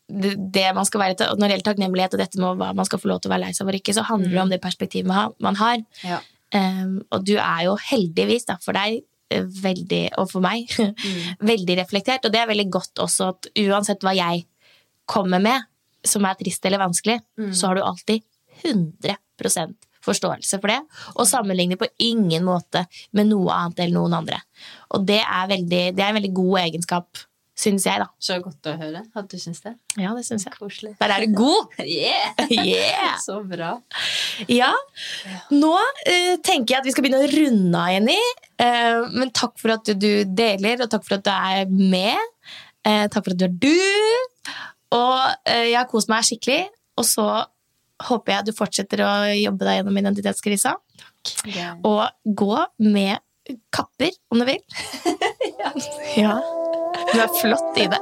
det, man skal være, Når det gjelder takknemlighet og dette med hva man skal få lov til å være lei seg for ikke, så handler det om det perspektivet man har. Ja. Um, og du er jo heldigvis, da, for deg, eh, veldig, og for meg, *laughs* veldig reflektert. Og det er veldig godt også at uansett hva jeg kommer med, som er trist eller vanskelig, så har du alltid 100% forståelse for det, og sammenligner på ingen måte med noe annet eller noen andre. Og det er, veldig, det er en veldig god egenskap, syns jeg, da. Så godt å høre at du syns det. Ja, det syns jeg. Koselig. Der er du god! *laughs* Yeah! Yeah! *laughs* Så bra. Ja, nå uh, tenker jeg at vi skal begynne å runde av, Jenny. Uh, men takk for at du deler, og takk for at du er med. Uh, takk for at du er du. Og jeg har kost meg skikkelig. Og så håper jeg du fortsetter å jobbe deg gjennom identitetskrisa. Og gå med kapper, om du vil. *laughs* ja. Du er flott i det.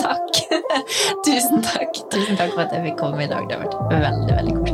Takk. *laughs* Tusen takk. Tusen takk for at jeg fikk komme i dag. Det har vært veldig, veldig koselig.